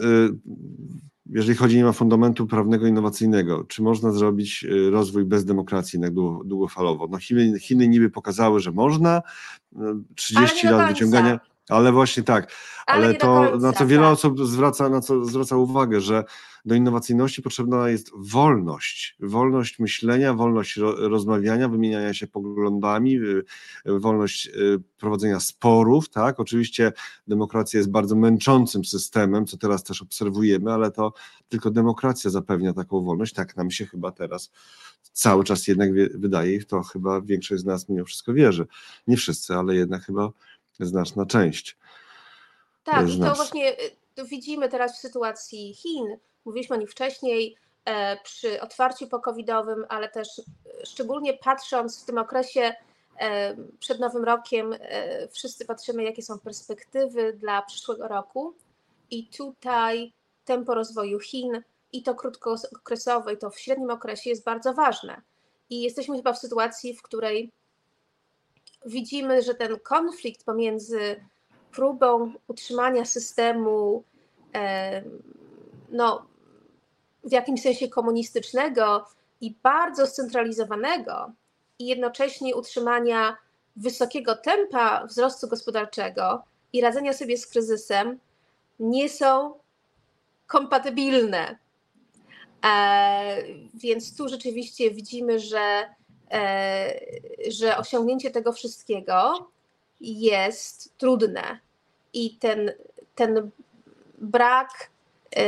jeżeli chodzi, nie ma fundamentu prawnego innowacyjnego, czy można zrobić rozwój bez demokracji jednak długofalowo? No Chiny, Chiny niby pokazały, że można, 30 lat wyciągania ale właśnie tak, ale, ale to na co wiele tak. osób zwraca, na co zwraca uwagę, że do innowacyjności potrzebna jest wolność, wolność myślenia, wolność rozmawiania, wymieniania się poglądami, y, wolność y, prowadzenia sporów, tak? Oczywiście demokracja jest bardzo męczącym systemem, co teraz też obserwujemy, ale to tylko demokracja zapewnia taką wolność, tak nam się chyba teraz cały czas jednak wydaje i w to chyba większość z nas mimo wszystko wierzy. Nie wszyscy, ale jednak chyba znaczna część. Tak, i to właśnie y, widzimy teraz w sytuacji Chin. Mówiliśmy o nich wcześniej e, przy otwarciu pokowidowym, ale też e, szczególnie patrząc w tym okresie e, przed Nowym Rokiem, wszyscy patrzymy, jakie są perspektywy dla przyszłego roku. I tutaj tempo rozwoju Chin i to krótkookresowe, i to w średnim okresie jest bardzo ważne. I jesteśmy chyba w sytuacji, w której widzimy, że ten konflikt pomiędzy próbą utrzymania systemu no, w jakimś sensie komunistycznego i bardzo scentralizowanego, i jednocześnie utrzymania wysokiego tempa wzrostu gospodarczego i radzenia sobie z kryzysem, nie są kompatybilne. E, więc tu rzeczywiście widzimy, że E, że osiągnięcie tego wszystkiego jest trudne. I ten, ten brak e,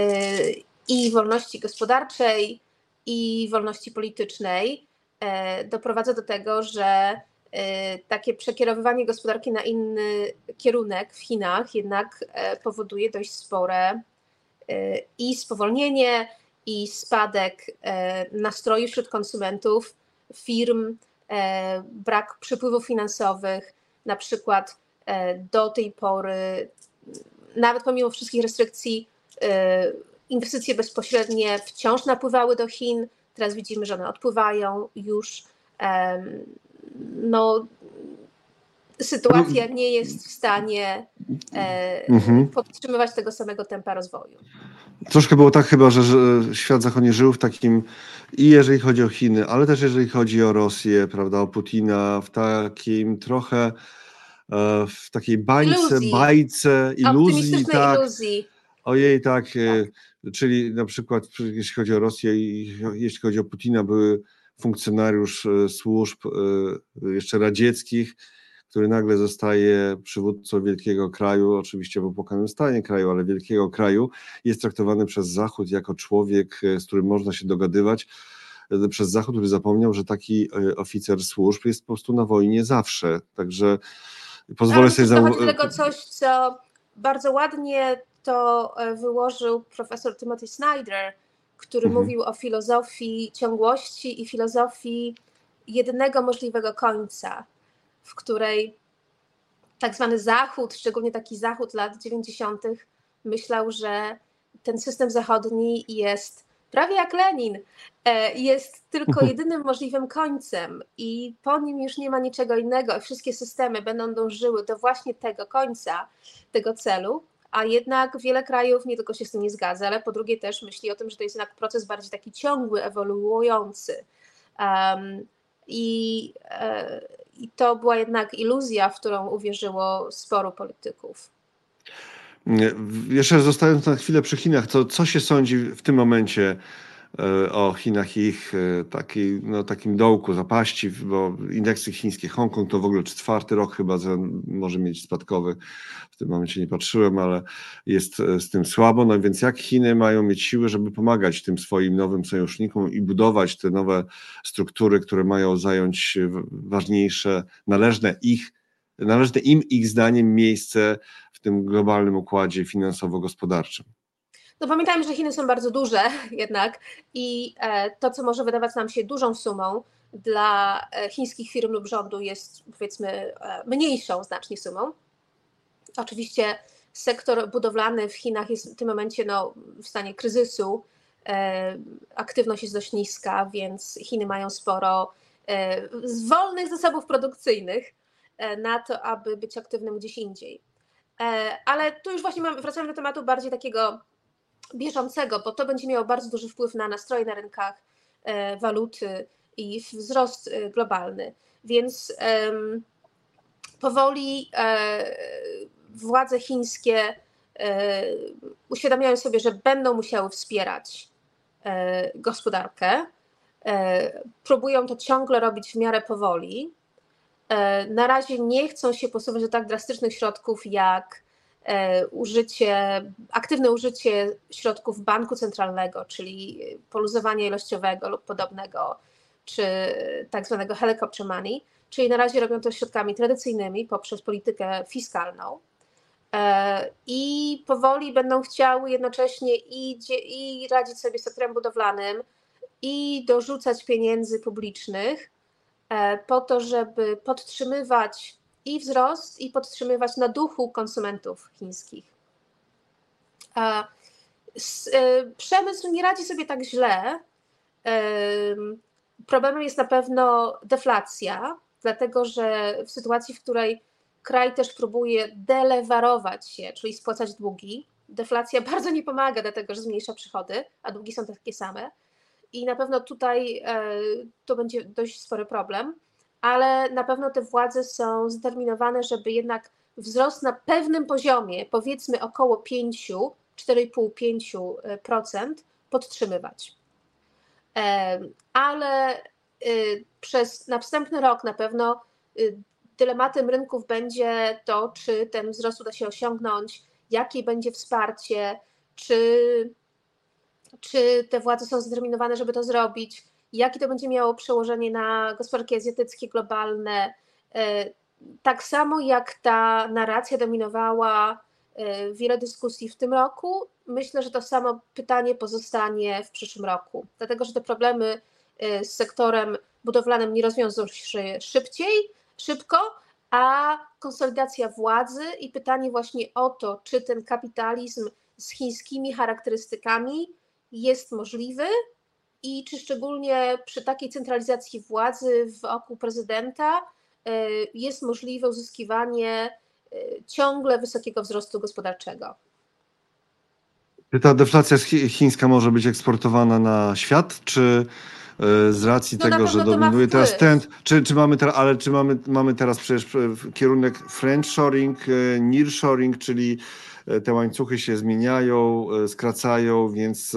i wolności gospodarczej, i wolności politycznej e, doprowadza do tego, że takie przekierowywanie gospodarki na inny kierunek w Chinach jednak powoduje dość spore i spowolnienie, i spadek nastroju wśród konsumentów, firm, brak przepływów finansowych, na przykład do tej pory, nawet pomimo wszystkich restrykcji, inwestycje bezpośrednie wciąż napływały do Chin. Teraz widzimy, że one odpływają już. No, sytuacja nie jest w stanie e, mhm. podtrzymywać tego samego tempa rozwoju. Troszkę było tak chyba, że, że świat zachodni żył w takim, i jeżeli chodzi o Chiny, ale też jeżeli chodzi o Rosję, prawda, o Putina, w takim trochę e, w takiej bańce, iluzji. bajce, iluzji. Tak. iluzji. Ojej, tak, e, tak, czyli na przykład jeśli chodzi o Rosję i jeśli chodzi o Putina, były funkcjonariusz służb jeszcze radzieckich, który nagle zostaje przywódcą wielkiego kraju, oczywiście w opłakanym stanie kraju, ale wielkiego kraju, jest traktowany przez Zachód jako człowiek, e, z którym można się dogadywać, e, przez Zachód, który zapomniał, że taki e, oficer służb jest po prostu na wojnie zawsze. Także pozwolę ale sobie zauważyć. tego coś, co bardzo ładnie to wyłożył profesor Timothy Snyder, który mhm. mówił o filozofii ciągłości i filozofii jednego możliwego końca w której tak zwany Zachód, szczególnie taki Zachód lat 90., myślał, że ten system zachodni jest prawie jak Lenin, e, jest tylko jedynym możliwym końcem i po nim już nie ma niczego innego. Wszystkie systemy będą dążyły do właśnie tego końca, tego celu, a jednak wiele krajów nie tylko się z tym nie zgadza, ale po drugie też myśli o tym, że to jest jednak proces bardziej taki ciągły, ewoluujący. Um, i, e, I to była jednak iluzja, w którą uwierzyło sporo polityków. Jeszcze zostając na chwilę przy Chinach, to co się sądzi w tym momencie o Chinach i ich e, taki, no, takim dołku, zapaści, bo indeksy chińskie, Hongkong to w ogóle czwarty rok chyba może mieć spadkowy. W tym momencie nie patrzyłem, ale jest e, z tym słabo. No więc jak Chiny mają mieć siły, żeby pomagać tym swoim nowym sojusznikom i budować te nowe struktury, które mają zająć ważniejsze, należne ich, należne im ich zdaniem miejsce w tym globalnym układzie finansowo-gospodarczym? No pamiętajmy, że Chiny są bardzo duże jednak i e, to, co może wydawać nam się dużą sumą, dla e, chińskich firm lub rządu jest powiedzmy e, mniejszą znacznie sumą. Oczywiście sektor budowlany w Chinach jest w tym momencie no, w stanie kryzysu. Aktywność jest dość niska, więc Chiny mają sporo wolnych zasobów produkcyjnych na to, aby być aktywnym gdzieś indziej. Ale tu już właśnie mamy, wracamy do tematu bardziej takiego bieżącego, bo to będzie miało bardzo duży wpływ na nastroje na rynkach e, waluty i wzrost e, globalny. Więc powoli e, władze chińskie uświadamiają sobie, że będą musiały wspierać gospodarkę. Próbują to ciągle robić w miarę powoli. Na razie nie chcą się posuwać do tak drastycznych środków jak użycie, aktywne użycie środków banku centralnego, czyli poluzowania ilościowego lub podobnego, czy tak zwanego helicopter money, czyli na razie robią to środkami tradycyjnymi poprzez politykę fiskalną. E, I powoli będą chciały jednocześnie i, i radzić sobie z sektorem budowlanym, i dorzucać pieniędzy publicznych e, po to, żeby podtrzymywać i wzrost, i podtrzymywać na duchu konsumentów chińskich. E, przemysł nie radzi sobie tak źle. Problemem jest na pewno deflacja, dlatego że w sytuacji, w której kraj też próbuje delewarować się, czyli spłacać długi, deflacja bardzo nie pomaga, dlatego że zmniejsza przychody, a długi są takie same. I na pewno tutaj e, to będzie dość spory problem ale na pewno te władze są zdeterminowane, żeby jednak wzrost na pewnym poziomie, powiedzmy około 5, 4,5-5% podtrzymywać. Ale y, przez następny rok na pewno y, dylematem rynków będzie to, czy ten wzrost uda się osiągnąć, jakie będzie wsparcie, czy, czy te władze są zdeterminowane, żeby to zrobić jakie to będzie miało przełożenie na gospodarki azjatyckie, globalne, Tak samo jak ta narracja dominowała wiele dyskusji w tym roku, myślę, że to samo pytanie pozostanie w przyszłym roku, dlatego że te problemy z sektorem budowlanym nie rozwiążą się szybciej, szybko, a konsolidacja władzy i pytanie właśnie o to, czy ten kapitalizm z chińskimi charakterystykami jest możliwy i czy szczególnie przy takiej centralizacji władzy wokół prezydenta e, jest możliwe uzyskiwanie e, ciągle wysokiego wzrostu gospodarczego. Czy ta deflacja chińska może być eksportowana na świat, czy z racji no tego, że dominuje teraz ten, czy, czy mamy teraz, ale czy mamy, mamy teraz przecież kierunek French shoring, nearshoring, czyli te łańcuchy się zmieniają, skracają, więc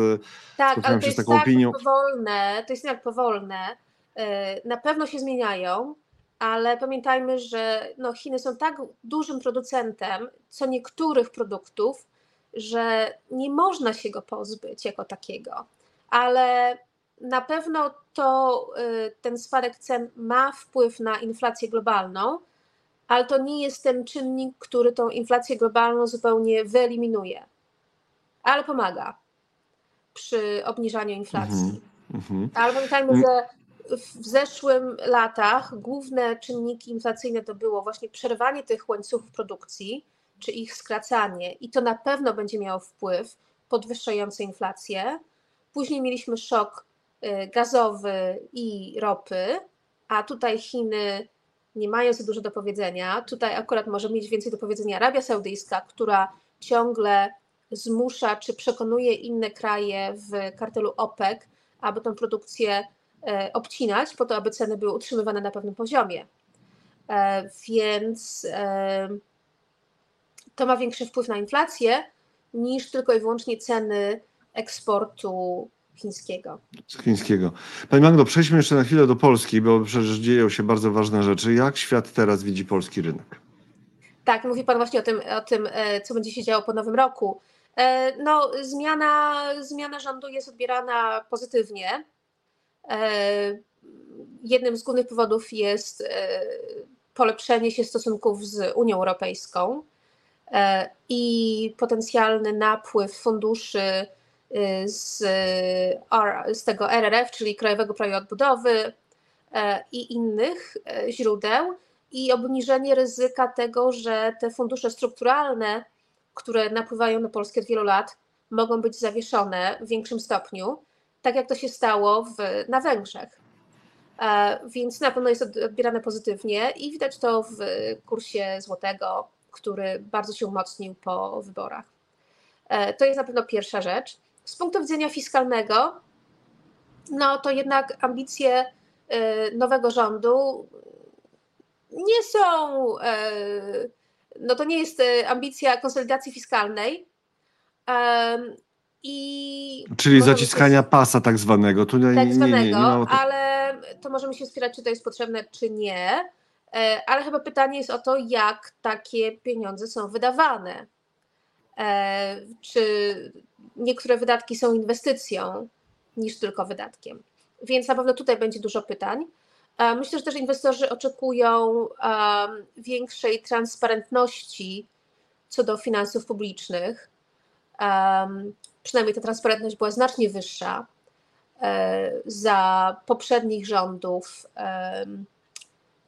tak, ale to jest taką tak opinią. powolne, to jest tak powolne. E, na pewno się zmieniają, ale pamiętajmy, że no Chiny są tak dużym producentem co niektórych produktów, że nie można się go pozbyć jako takiego. Ale na pewno to e, ten spadek cen ma wpływ na inflację globalną, ale to nie jest ten czynnik, który tą inflację globalną zupełnie wyeliminuje, ale pomaga przy obniżaniu inflacji. Mm-hmm. Ale pamiętajmy, że w zeszłym latach główne czynniki inflacyjne to było właśnie przerwanie tych łańcuchów produkcji, czy ich skracanie, i to na pewno będzie miało wpływ podwyższający inflację. Później mieliśmy szok y, gazowy i ropy, a tutaj Chiny nie mają za dużo do powiedzenia. Tutaj akurat może mieć więcej do powiedzenia Arabia Saudyjska, która ciągle zmusza czy przekonuje inne kraje w kartelu OPEC, aby tę produkcję e, obcinać, po to, aby ceny były utrzymywane na pewnym poziomie. E, więc e, to ma większy wpływ na inflację niż tylko i wyłącznie ceny eksportu chińskiego. chińskiego. Pani Magdo, przejdźmy jeszcze na chwilę do Polski, bo przecież dzieją się bardzo ważne rzeczy. Jak świat teraz widzi polski rynek? Tak, mówi Pan właśnie o tym, o tym co będzie się działo po nowym roku. E, no, zmiana, zmiana rządu jest odbierana pozytywnie. E, jednym z głównych powodów jest e, polepszenie się stosunków z Unią Europejską i potencjalny napływ funduszy z, z tego RRF, czyli Krajowego Planu Odbudowy i innych źródeł i obniżenie ryzyka tego, że te fundusze strukturalne które napływają na Polskę od wielu lat, mogą być zawieszone w większym stopniu, tak jak to się stało w, na Węgrzech. E, więc na pewno jest odbierane pozytywnie i widać to w kursie złotego, który bardzo się umocnił po wyborach. E, to jest na pewno pierwsza rzecz. Z punktu widzenia fiskalnego, no to jednak ambicje e, nowego rządu nie są no to nie jest e, ambicja konsolidacji fiskalnej. I Czyli zaciskania się, pasa tak zwanego. Tu nie, tak zwanego, nie, nie, nie ale to możemy się spierać, czy to jest potrzebne, czy nie. E, ale chyba pytanie jest o to, jak takie pieniądze są wydawane. E, czy niektóre wydatki są inwestycją niż tylko wydatkiem. Więc na pewno tutaj będzie dużo pytań. Myślę, że też inwestorzy oczekują większej transparentności co do finansów publicznych. Przynajmniej ta transparentność była znacznie wyższa e, za poprzednich rządów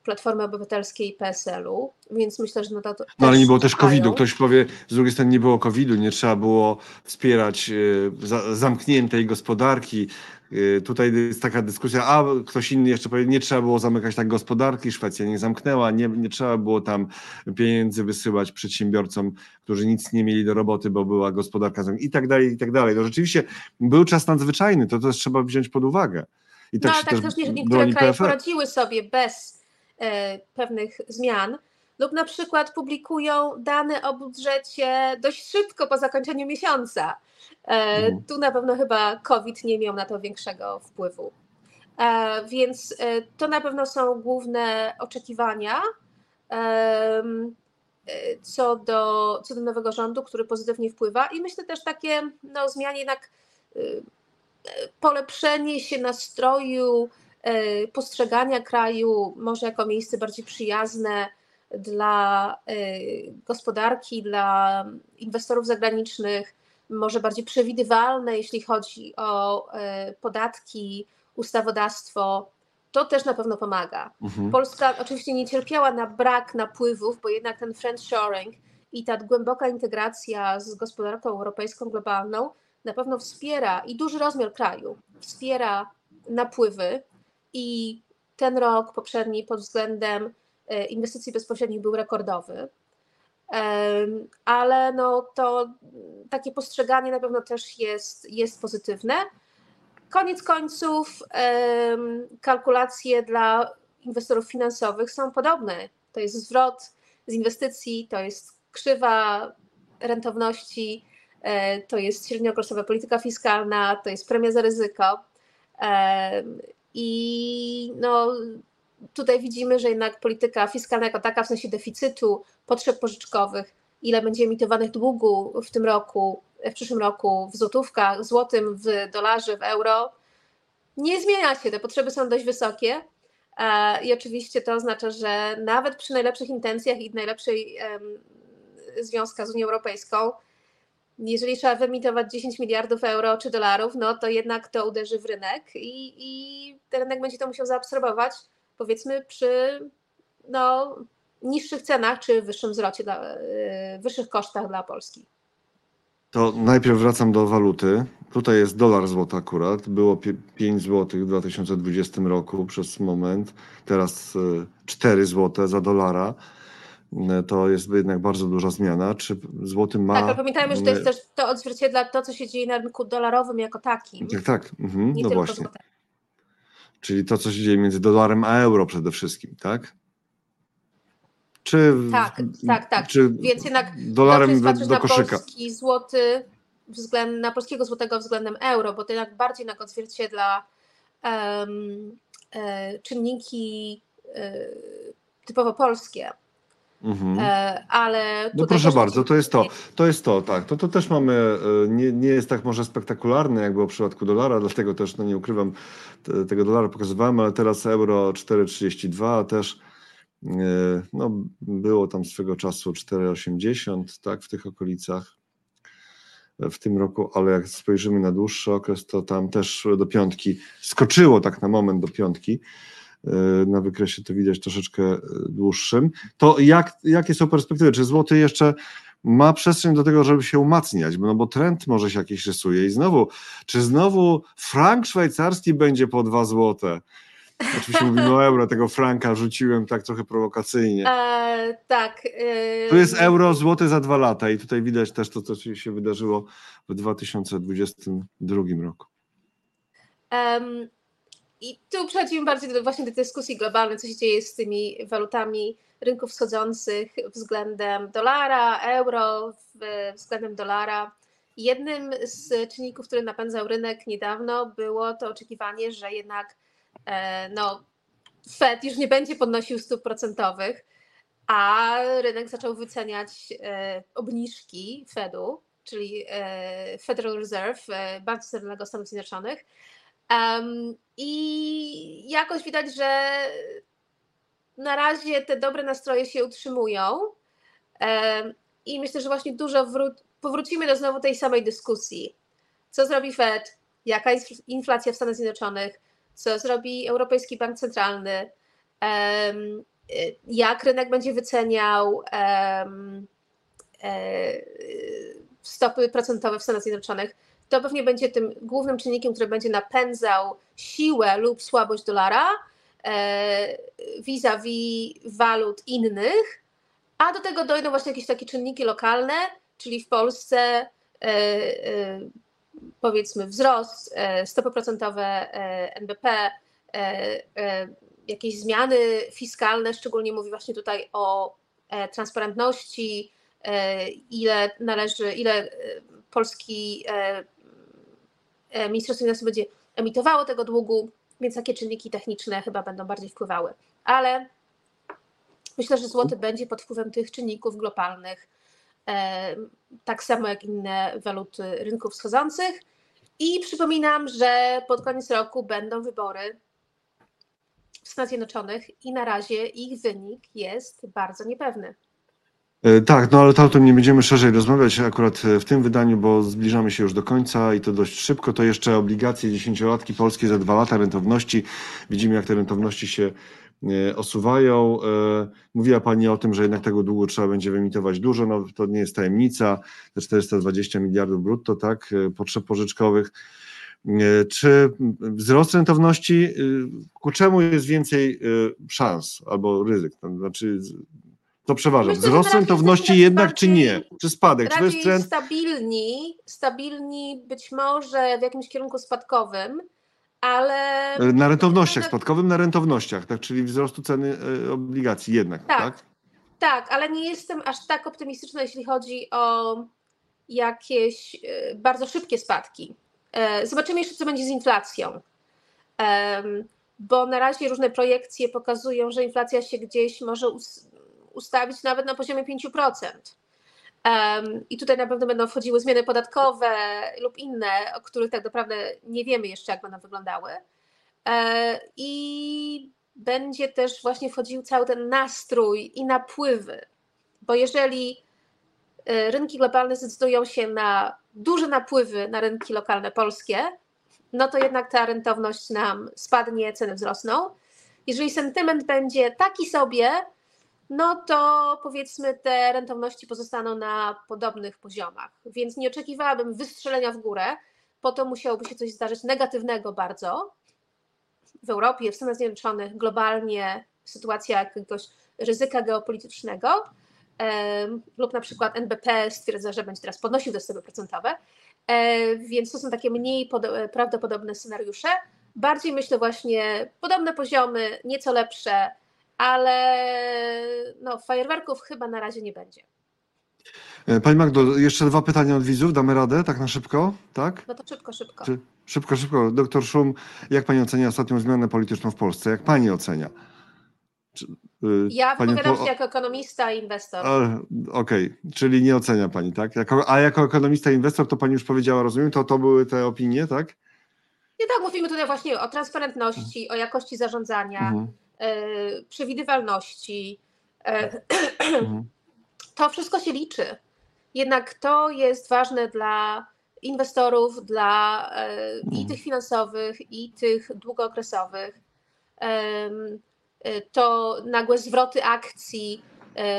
Platformy Obywatelskiej i PSL-u, więc myślę, że na to. No ale nie było też COVID-u. Ktoś powie, z drugiej strony nie było COVID-u, nie trzeba było wspierać e, zamkniętej gospodarki, Y, tutaj jest taka dyskusja, a ktoś inny jeszcze powie, nie trzeba było zamykać tak gospodarki, Szwecja nie zamknęła, nie, nie trzeba było tam pieniędzy wysyłać przedsiębiorcom, którzy nic nie mieli do roboty, bo była gospodarka zamknięta i tak dalej, i tak dalej. To rzeczywiście był czas nadzwyczajny, to też trzeba wziąć pod uwagę. I tak no, ale tak też, też niektóre kraje poradziły sobie bez pewnych zmian, lub na przykład publikują dane o budżecie dość szybko po zakończeniu miesiąca. E, mhm. Tu na pewno chyba COVID nie miał na to większego wpływu. E, więc e, to na pewno są główne oczekiwania co do, co do nowego rządu, który pozytywnie wpływa i myślę też takie no, zmiany jednak polepszenie się nastroju e, postrzegania kraju może jako miejsce bardziej przyjazne dla e, gospodarki, dla inwestorów zagranicznych, może bardziej przewidywalne, jeśli chodzi o podatki, ustawodawstwo, to też na pewno pomaga. Mhm. Polska oczywiście nie cierpiała na brak napływów, bo jednak ten friendshoring i ta głęboka integracja z gospodarką europejską, globalną na pewno wspiera i duży rozmiar kraju wspiera napływy i ten rok poprzedni pod względem e, inwestycji bezpośrednich był rekordowy. Ale no to takie postrzeganie na pewno też jest, jest pozytywne. Koniec końców kalkulacje dla inwestorów finansowych są podobne. To jest zwrot z inwestycji, to jest krzywa rentowności, e, to jest średniookresowa polityka fiskalna, to jest premia za ryzyko. I no, tutaj widzimy, że jednak polityka fiskalna jako taka, w sensie deficytu, potrzeb pożyczkowych, ile będzie emitowanych długu w tym roku, w przyszłym roku w złotówkach, złotym, w dolarze, w euro, nie zmienia się. Te potrzeby są dość wysokie. E, I oczywiście to oznacza, że nawet przy najlepszych intencjach i najlepszej związka z Unią Europejską, jeżeli trzeba wyemitować 10 miliardów euro czy dolarów, no to jednak to uderzy w rynek i, i ten rynek będzie to musiał zaabsorbować, powiedzmy, przy no, niższych cenach czy wyższym zwrocie, dla, y, wyższych kosztach dla Polski. To najpierw wracam do waluty. Tutaj jest dolar złoty akurat. Było 5 zł w 2020 roku przez moment. Teraz 4 y, zł za dolara. Y, to jest jednak bardzo duża zmiana. Czy złoty ma. Tak, ale pamiętajmy, że to jest też to odzwierciedla to, co się dzieje na rynku dolarowym jako takim. Tak, tak. Mhm, no właśnie. Czyli to, co się dzieje między dolarem a euro przede wszystkim, tak? Czy, tak, tak, tak. Czy Więc jednak dolarem do, do koszyka. Na polski złoty, względ, na polskiego złotego względem euro, bo to jednak bardziej na odzwierciedla um, e, czynniki e, typowo polskie. Mhm. E, ale no proszę bardzo, to jest to. To jest to, tak. To, to też mamy, e, nie, nie jest tak może spektakularne, jak było w przypadku dolara, dlatego też, no nie ukrywam, te, tego dolara pokazywałem, ale teraz euro 4,32 też e, no, było tam swego czasu 4,80, tak, w tych okolicach w tym roku, ale jak spojrzymy na dłuższy okres, to tam też do piątki skoczyło tak na moment do piątki. E, na wykresie to widać troszeczkę e, dłuższym. To jak, jakie są perspektywy? Czy złoty jeszcze ma przestrzeń do tego, żeby się umacniać? No bo trend może się jakiś rysuje i znowu, czy znowu frank szwajcarski będzie po dwa złote? Oczywiście mówimy o euro, tego franka rzuciłem tak trochę prowokacyjnie. E, tak. Tu jest euro, złoty za dwa lata i tutaj widać też to, co się wydarzyło w 2022 roku. Um, i tu przechodzimy bardziej do, właśnie do dyskusji globalnej, co się dzieje z tymi walutami rynków wschodzących względem dolara, euro, względem dolara. Jednym z czynników, który napędzał rynek niedawno, było to oczekiwanie, że jednak e, no, Fed już nie będzie podnosił stóp procentowych, a rynek zaczął wyceniać e, obniżki Fedu, czyli e, Federal Reserve, Banku Centralnego Stanów Zjednoczonych, Um, I jakoś widać, że na razie te dobre nastroje się utrzymują. Um, I myślę, że właśnie dużo wró- powrócimy do znowu tej samej dyskusji. Co zrobi Fed? Jaka jest inflacja w Stanach Zjednoczonych? Co zrobi Europejski Bank Centralny? Um, jak rynek będzie wyceniał e, stopy procentowe w Stanach Zjednoczonych? To pewnie będzie tym głównym czynnikiem, który będzie napędzał siłę lub słabość dolara e, vis-a-vis walut innych, a do tego dojdą właśnie jakieś takie czynniki lokalne, czyli w Polsce e, e, powiedzmy wzrost, stopy procentowe NBP, jakieś zmiany fiskalne, szczególnie mówi właśnie tutaj o transparentności, ile należy, ile polski Ministerstwo Finansów będzie emitowało tego długu, więc takie czynniki techniczne chyba będą bardziej wpływały. Ale myślę, że złoty będzie pod wpływem tych czynników globalnych, e, tak samo jak inne waluty rynków wschodzących. I przypominam, że pod koniec roku będą wybory w Stanach Zjednoczonych i na razie ich wynik jest bardzo niepewny. E, tak, no ale to o tym nie będziemy szerzej rozmawiać akurat w tym wydaniu, bo zbliżamy się już do końca i to dość szybko. To jeszcze obligacje dziesięciolatki polskie za dwa lata rentowności. Widzimy, jak te rentowności się e, osuwają. E, mówiła Pani o tym, że jednak tego długu trzeba będzie wyemitować dużo. No, to nie jest tajemnica. Te 420 miliardów brutto, tak, potrzeb pożyczkowych. Czy wzrost rentowności, ku czemu jest więcej szans albo ryzyk? Znaczy, to przeważa. Wzrost rentowności jednak, czy nie? Czy spadek? Czy to jest trend? stabilni, stabilni być może w jakimś kierunku spadkowym, ale... Na rentownościach, spadkowym na rentownościach, tak? Czyli wzrostu ceny e, obligacji jednak, tak? Tak, tak ale nie jestem aż tak optymistyczna, jeśli chodzi o jakieś e, bardzo szybkie spadki. E, zobaczymy jeszcze, co będzie z inflacją. Bo na razie różne projekcje pokazują, że inflacja się gdzieś może ustawić nawet na poziomie 5%. I tutaj na pewno będą wchodziły zmiany podatkowe lub inne, o których tak naprawdę nie wiemy jeszcze, jak będą wyglądały. E, I będzie też właśnie wchodził cały ten nastrój i napływy, bo jeżeli e, rynki globalne zdecydują się na duże napływy na rynki lokalne polskie, no to jednak ta rentowność nam spadnie, ceny wzrosną. Jeżeli sentyment będzie taki sobie, no to powiedzmy te rentowności pozostaną na podobnych poziomach. Więc nie oczekiwałabym wystrzelenia w górę, po to musiałoby się coś zdarzyć negatywnego bardzo w Europie, w Stanach Zjednoczonych, globalnie, sytuacja jakiegoś ryzyka geopolitycznego, lub na przykład NBP stwierdza, że będzie teraz podnosił te stopy procentowe, e, więc to są takie mniej prawdopodobne scenariusze. Bardziej myślę właśnie podobne poziomy, nieco lepsze, ale no, fajerwerków chyba na razie nie będzie. E, pani Magdo, jeszcze dwa pytania od widzów, damy radę, tak na szybko, tak? No to szybko, szybko. Czy, szybko, szybko. Doktor Szum, jak Pani ocenia ostatnią zmianę polityczną w Polsce? Jak Pani ocenia? Czy, y, ja wypowiadam po... się jako ekonomista i inwestor. Okej, okay. czyli nie ocenia Pani, tak? Jako, a jako ekonomista i inwestor, to Pani już powiedziała, rozumiem, to to były te opinie, tak? Nie tak, mówimy tutaj właśnie o transparentności, o jakości zarządzania. Mhm przewidywalności. E, mhm. To wszystko się liczy. Jednak to jest ważne dla inwestorów, dla e, i tych finansowych, i tych długookresowych. To nagłe zwroty akcji,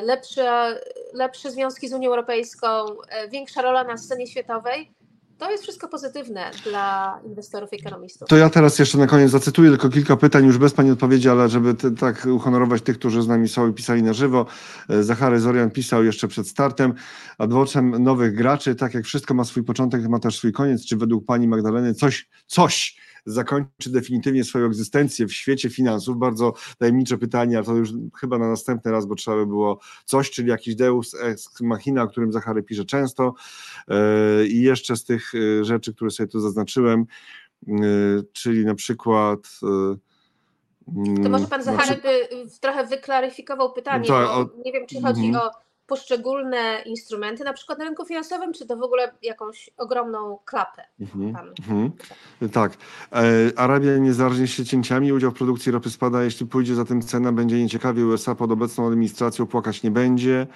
lepsze, lepsze związki z Unią Europejską, większa rola na scenie światowej to jest wszystko pozytywne dla inwestorów i ekonomistów. To ja teraz jeszcze na koniec zacytuję tylko kilka pytań, już bez Pani odpowiedzi, ale żeby te, tak uhonorować tych, którzy z nami są i pisali na żywo. E, Zachary Zorian pisał jeszcze przed startem, adwocem nowych graczy, tak jak wszystko ma swój początek, ma też swój koniec. Czy według Pani Magdaleny coś, coś zakończy definitywnie swoją egzystencję w świecie finansów? Bardzo tajemnicze pytanie, ale to już chyba na następny raz, bo trzeba by było coś, czyli jakiś deus ex machina, o którym Zachary pisze często. E, I jeszcze z tych e, rzeczy, które sobie tu zaznaczyłem, e, czyli na przykład. To może pan Zachary by trochę wyklaryfikował pytanie, tak, bo nie wiem, czy chodzi mhm. o poszczególne instrumenty, na przykład na rynku finansowym, czy to w ogóle jakąś ogromną klapę? Mhm, mhm. Tak. E, Arabia nie zarżnie się cięciami, udział w produkcji ropy spada, jeśli pójdzie za tym cena, będzie nieciekawie, USA pod obecną administracją płakać nie będzie.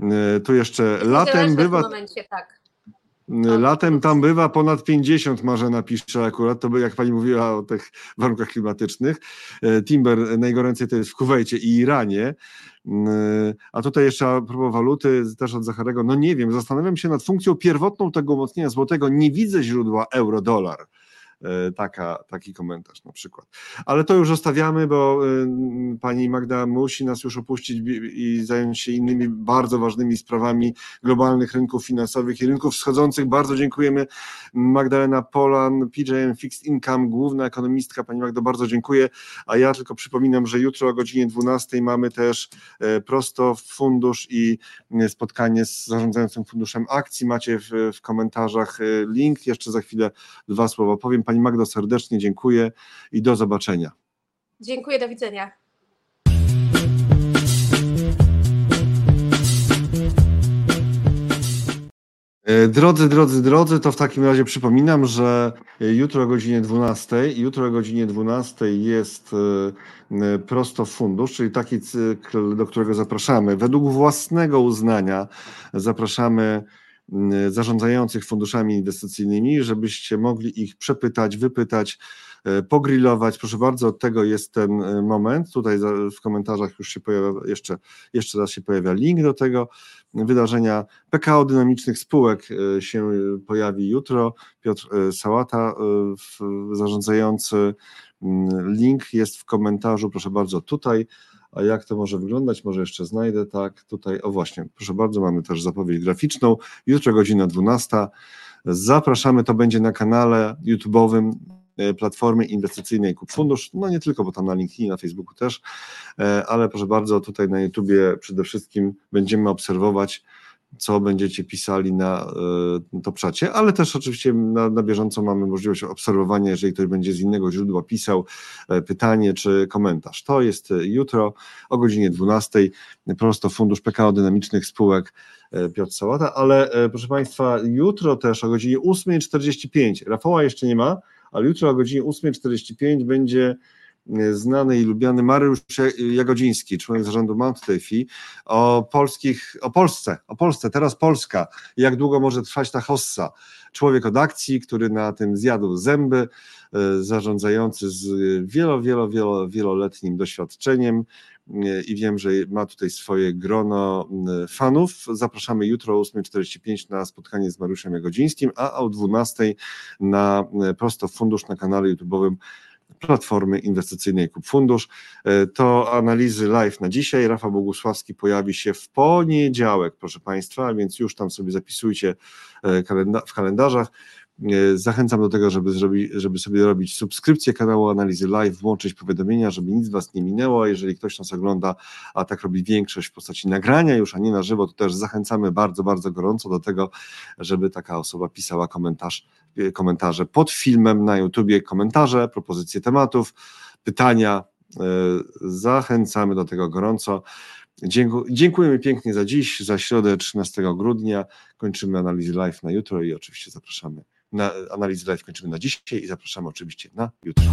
E, tu jeszcze latem bywa... W momencie, tak. E, latem tam bywa ponad 50, może napisze akurat, to by jak pani mówiła o tych warunkach klimatycznych. Timber najgoręcej to jest w Kuwejcie i Iranie. Yy, a tutaj jeszcze a propos waluty, też od Zacharego, no nie wiem, zastanawiam się nad funkcją pierwotną tego umocnienia złotego. Nie widzę źródła euro-dolar. E, taka, taki komentarz na przykład. Ale to już zostawiamy, bo e, pani Magda musi nas już opuścić i zająć się innymi bardzo ważnymi sprawami globalnych rynków finansowych i rynków wschodzących. Bardzo dziękujemy. Magdalena Polan, PJM Fixed Income, główna ekonomistka. Pani Magdo, bardzo dziękuję. A ja tylko przypominam, że jutro o godzinie 12 mamy też e, prosto fundusz i spotkanie z zarządzającym funduszem akcji. Macie w, w komentarzach link. Jeszcze za chwilę dwa słowa powiem. Pani Magdo, serdecznie dziękuję i do zobaczenia. Dziękuję, do widzenia. E, drodzy, drodzy, drodzy, to w takim razie przypominam, że jutro o godzinie 12, jutro o godzinie 12 jest e, prosto fundusz, czyli taki cykl, do którego zapraszamy. Według własnego uznania zapraszamy zarządzających funduszami inwestycyjnymi, żebyście mogli ich przepytać, wypytać, e, pogrillować. Proszę bardzo, od tego jest ten e, moment. Tutaj w komentarzach już się pojawia, jeszcze, jeszcze raz się pojawia link do tego wydarzenia. PKO dynamicznych spółek się pojawi jutro. Piotr Sałata, zarządzający. Link jest w komentarzu, proszę bardzo, tutaj. A jak to może wyglądać? Może jeszcze znajdę, tak, tutaj, o właśnie, proszę bardzo, mamy też zapowiedź graficzną, jutro godzina 12. Zapraszamy, to będzie na kanale YouTube'owym e, Platformy Inwestycyjnej Kup Fundusz, no nie tylko, bo tam na LinkedIn, na Facebooku też, e, ale proszę bardzo, tutaj na YouTubie przede wszystkim będziemy obserwować co będziecie pisali na y, to czacie, ale też oczywiście na, na bieżąco mamy możliwość obserwowania, jeżeli ktoś będzie z innego źródła pisał e, pytanie czy komentarz. To jest e, jutro o godzinie 12, prosto Fundusz PKO Dynamicznych Spółek e, Piotr Sałata, ale proszę Państwa, jutro też o godzinie 8.45, Rafała jeszcze nie ma, ale jutro o godzinie 8.45 będzie znany i lubiany Mariusz Jagodziński, członek zarządu Mount Tefi, o polskich, o Polsce, o Polsce, teraz Polska, jak długo może trwać ta hossa. Człowiek od akcji, który na tym zjadł zęby, e, zarządzający z wielo, wielo, wielo, wieloletnim doświadczeniem e, i wiem, że ma tutaj swoje grono fanów. Zapraszamy jutro o 8.45 na spotkanie z Mariuszem Jagodzińskim, a o 12.00 na prosto fundusz na kanale YouTube'owym Platformy Inwestycyjnej Kup Fundusz. E, to analizy live na dzisiaj. Rafał Bogusławski pojawi się w poniedziałek, proszę Państwa, więc już tam sobie zapisujcie e, w kalendarzach. E, zachęcam do tego, żeby, żeby sobie robić subskrypcję kanału Analizy Live, włączyć powiadomienia, żeby nic Was nie minęło. Jeżeli ktoś nas ogląda, a tak robi większość w postaci nagrania już, a nie na żywo, to też zachęcamy bardzo, bardzo gorąco do tego, żeby taka osoba pisała komentarz, e, komentarze pod filmem na YouTubie, komentarze, propozycje tematów, pytania. E, zachęcamy do tego gorąco. Dziękujemy pięknie za dziś, za środę 13 grudnia. Kończymy analizę live na jutro i oczywiście zapraszamy na analizy live kończymy na dzisiaj i zapraszamy oczywiście na jutro.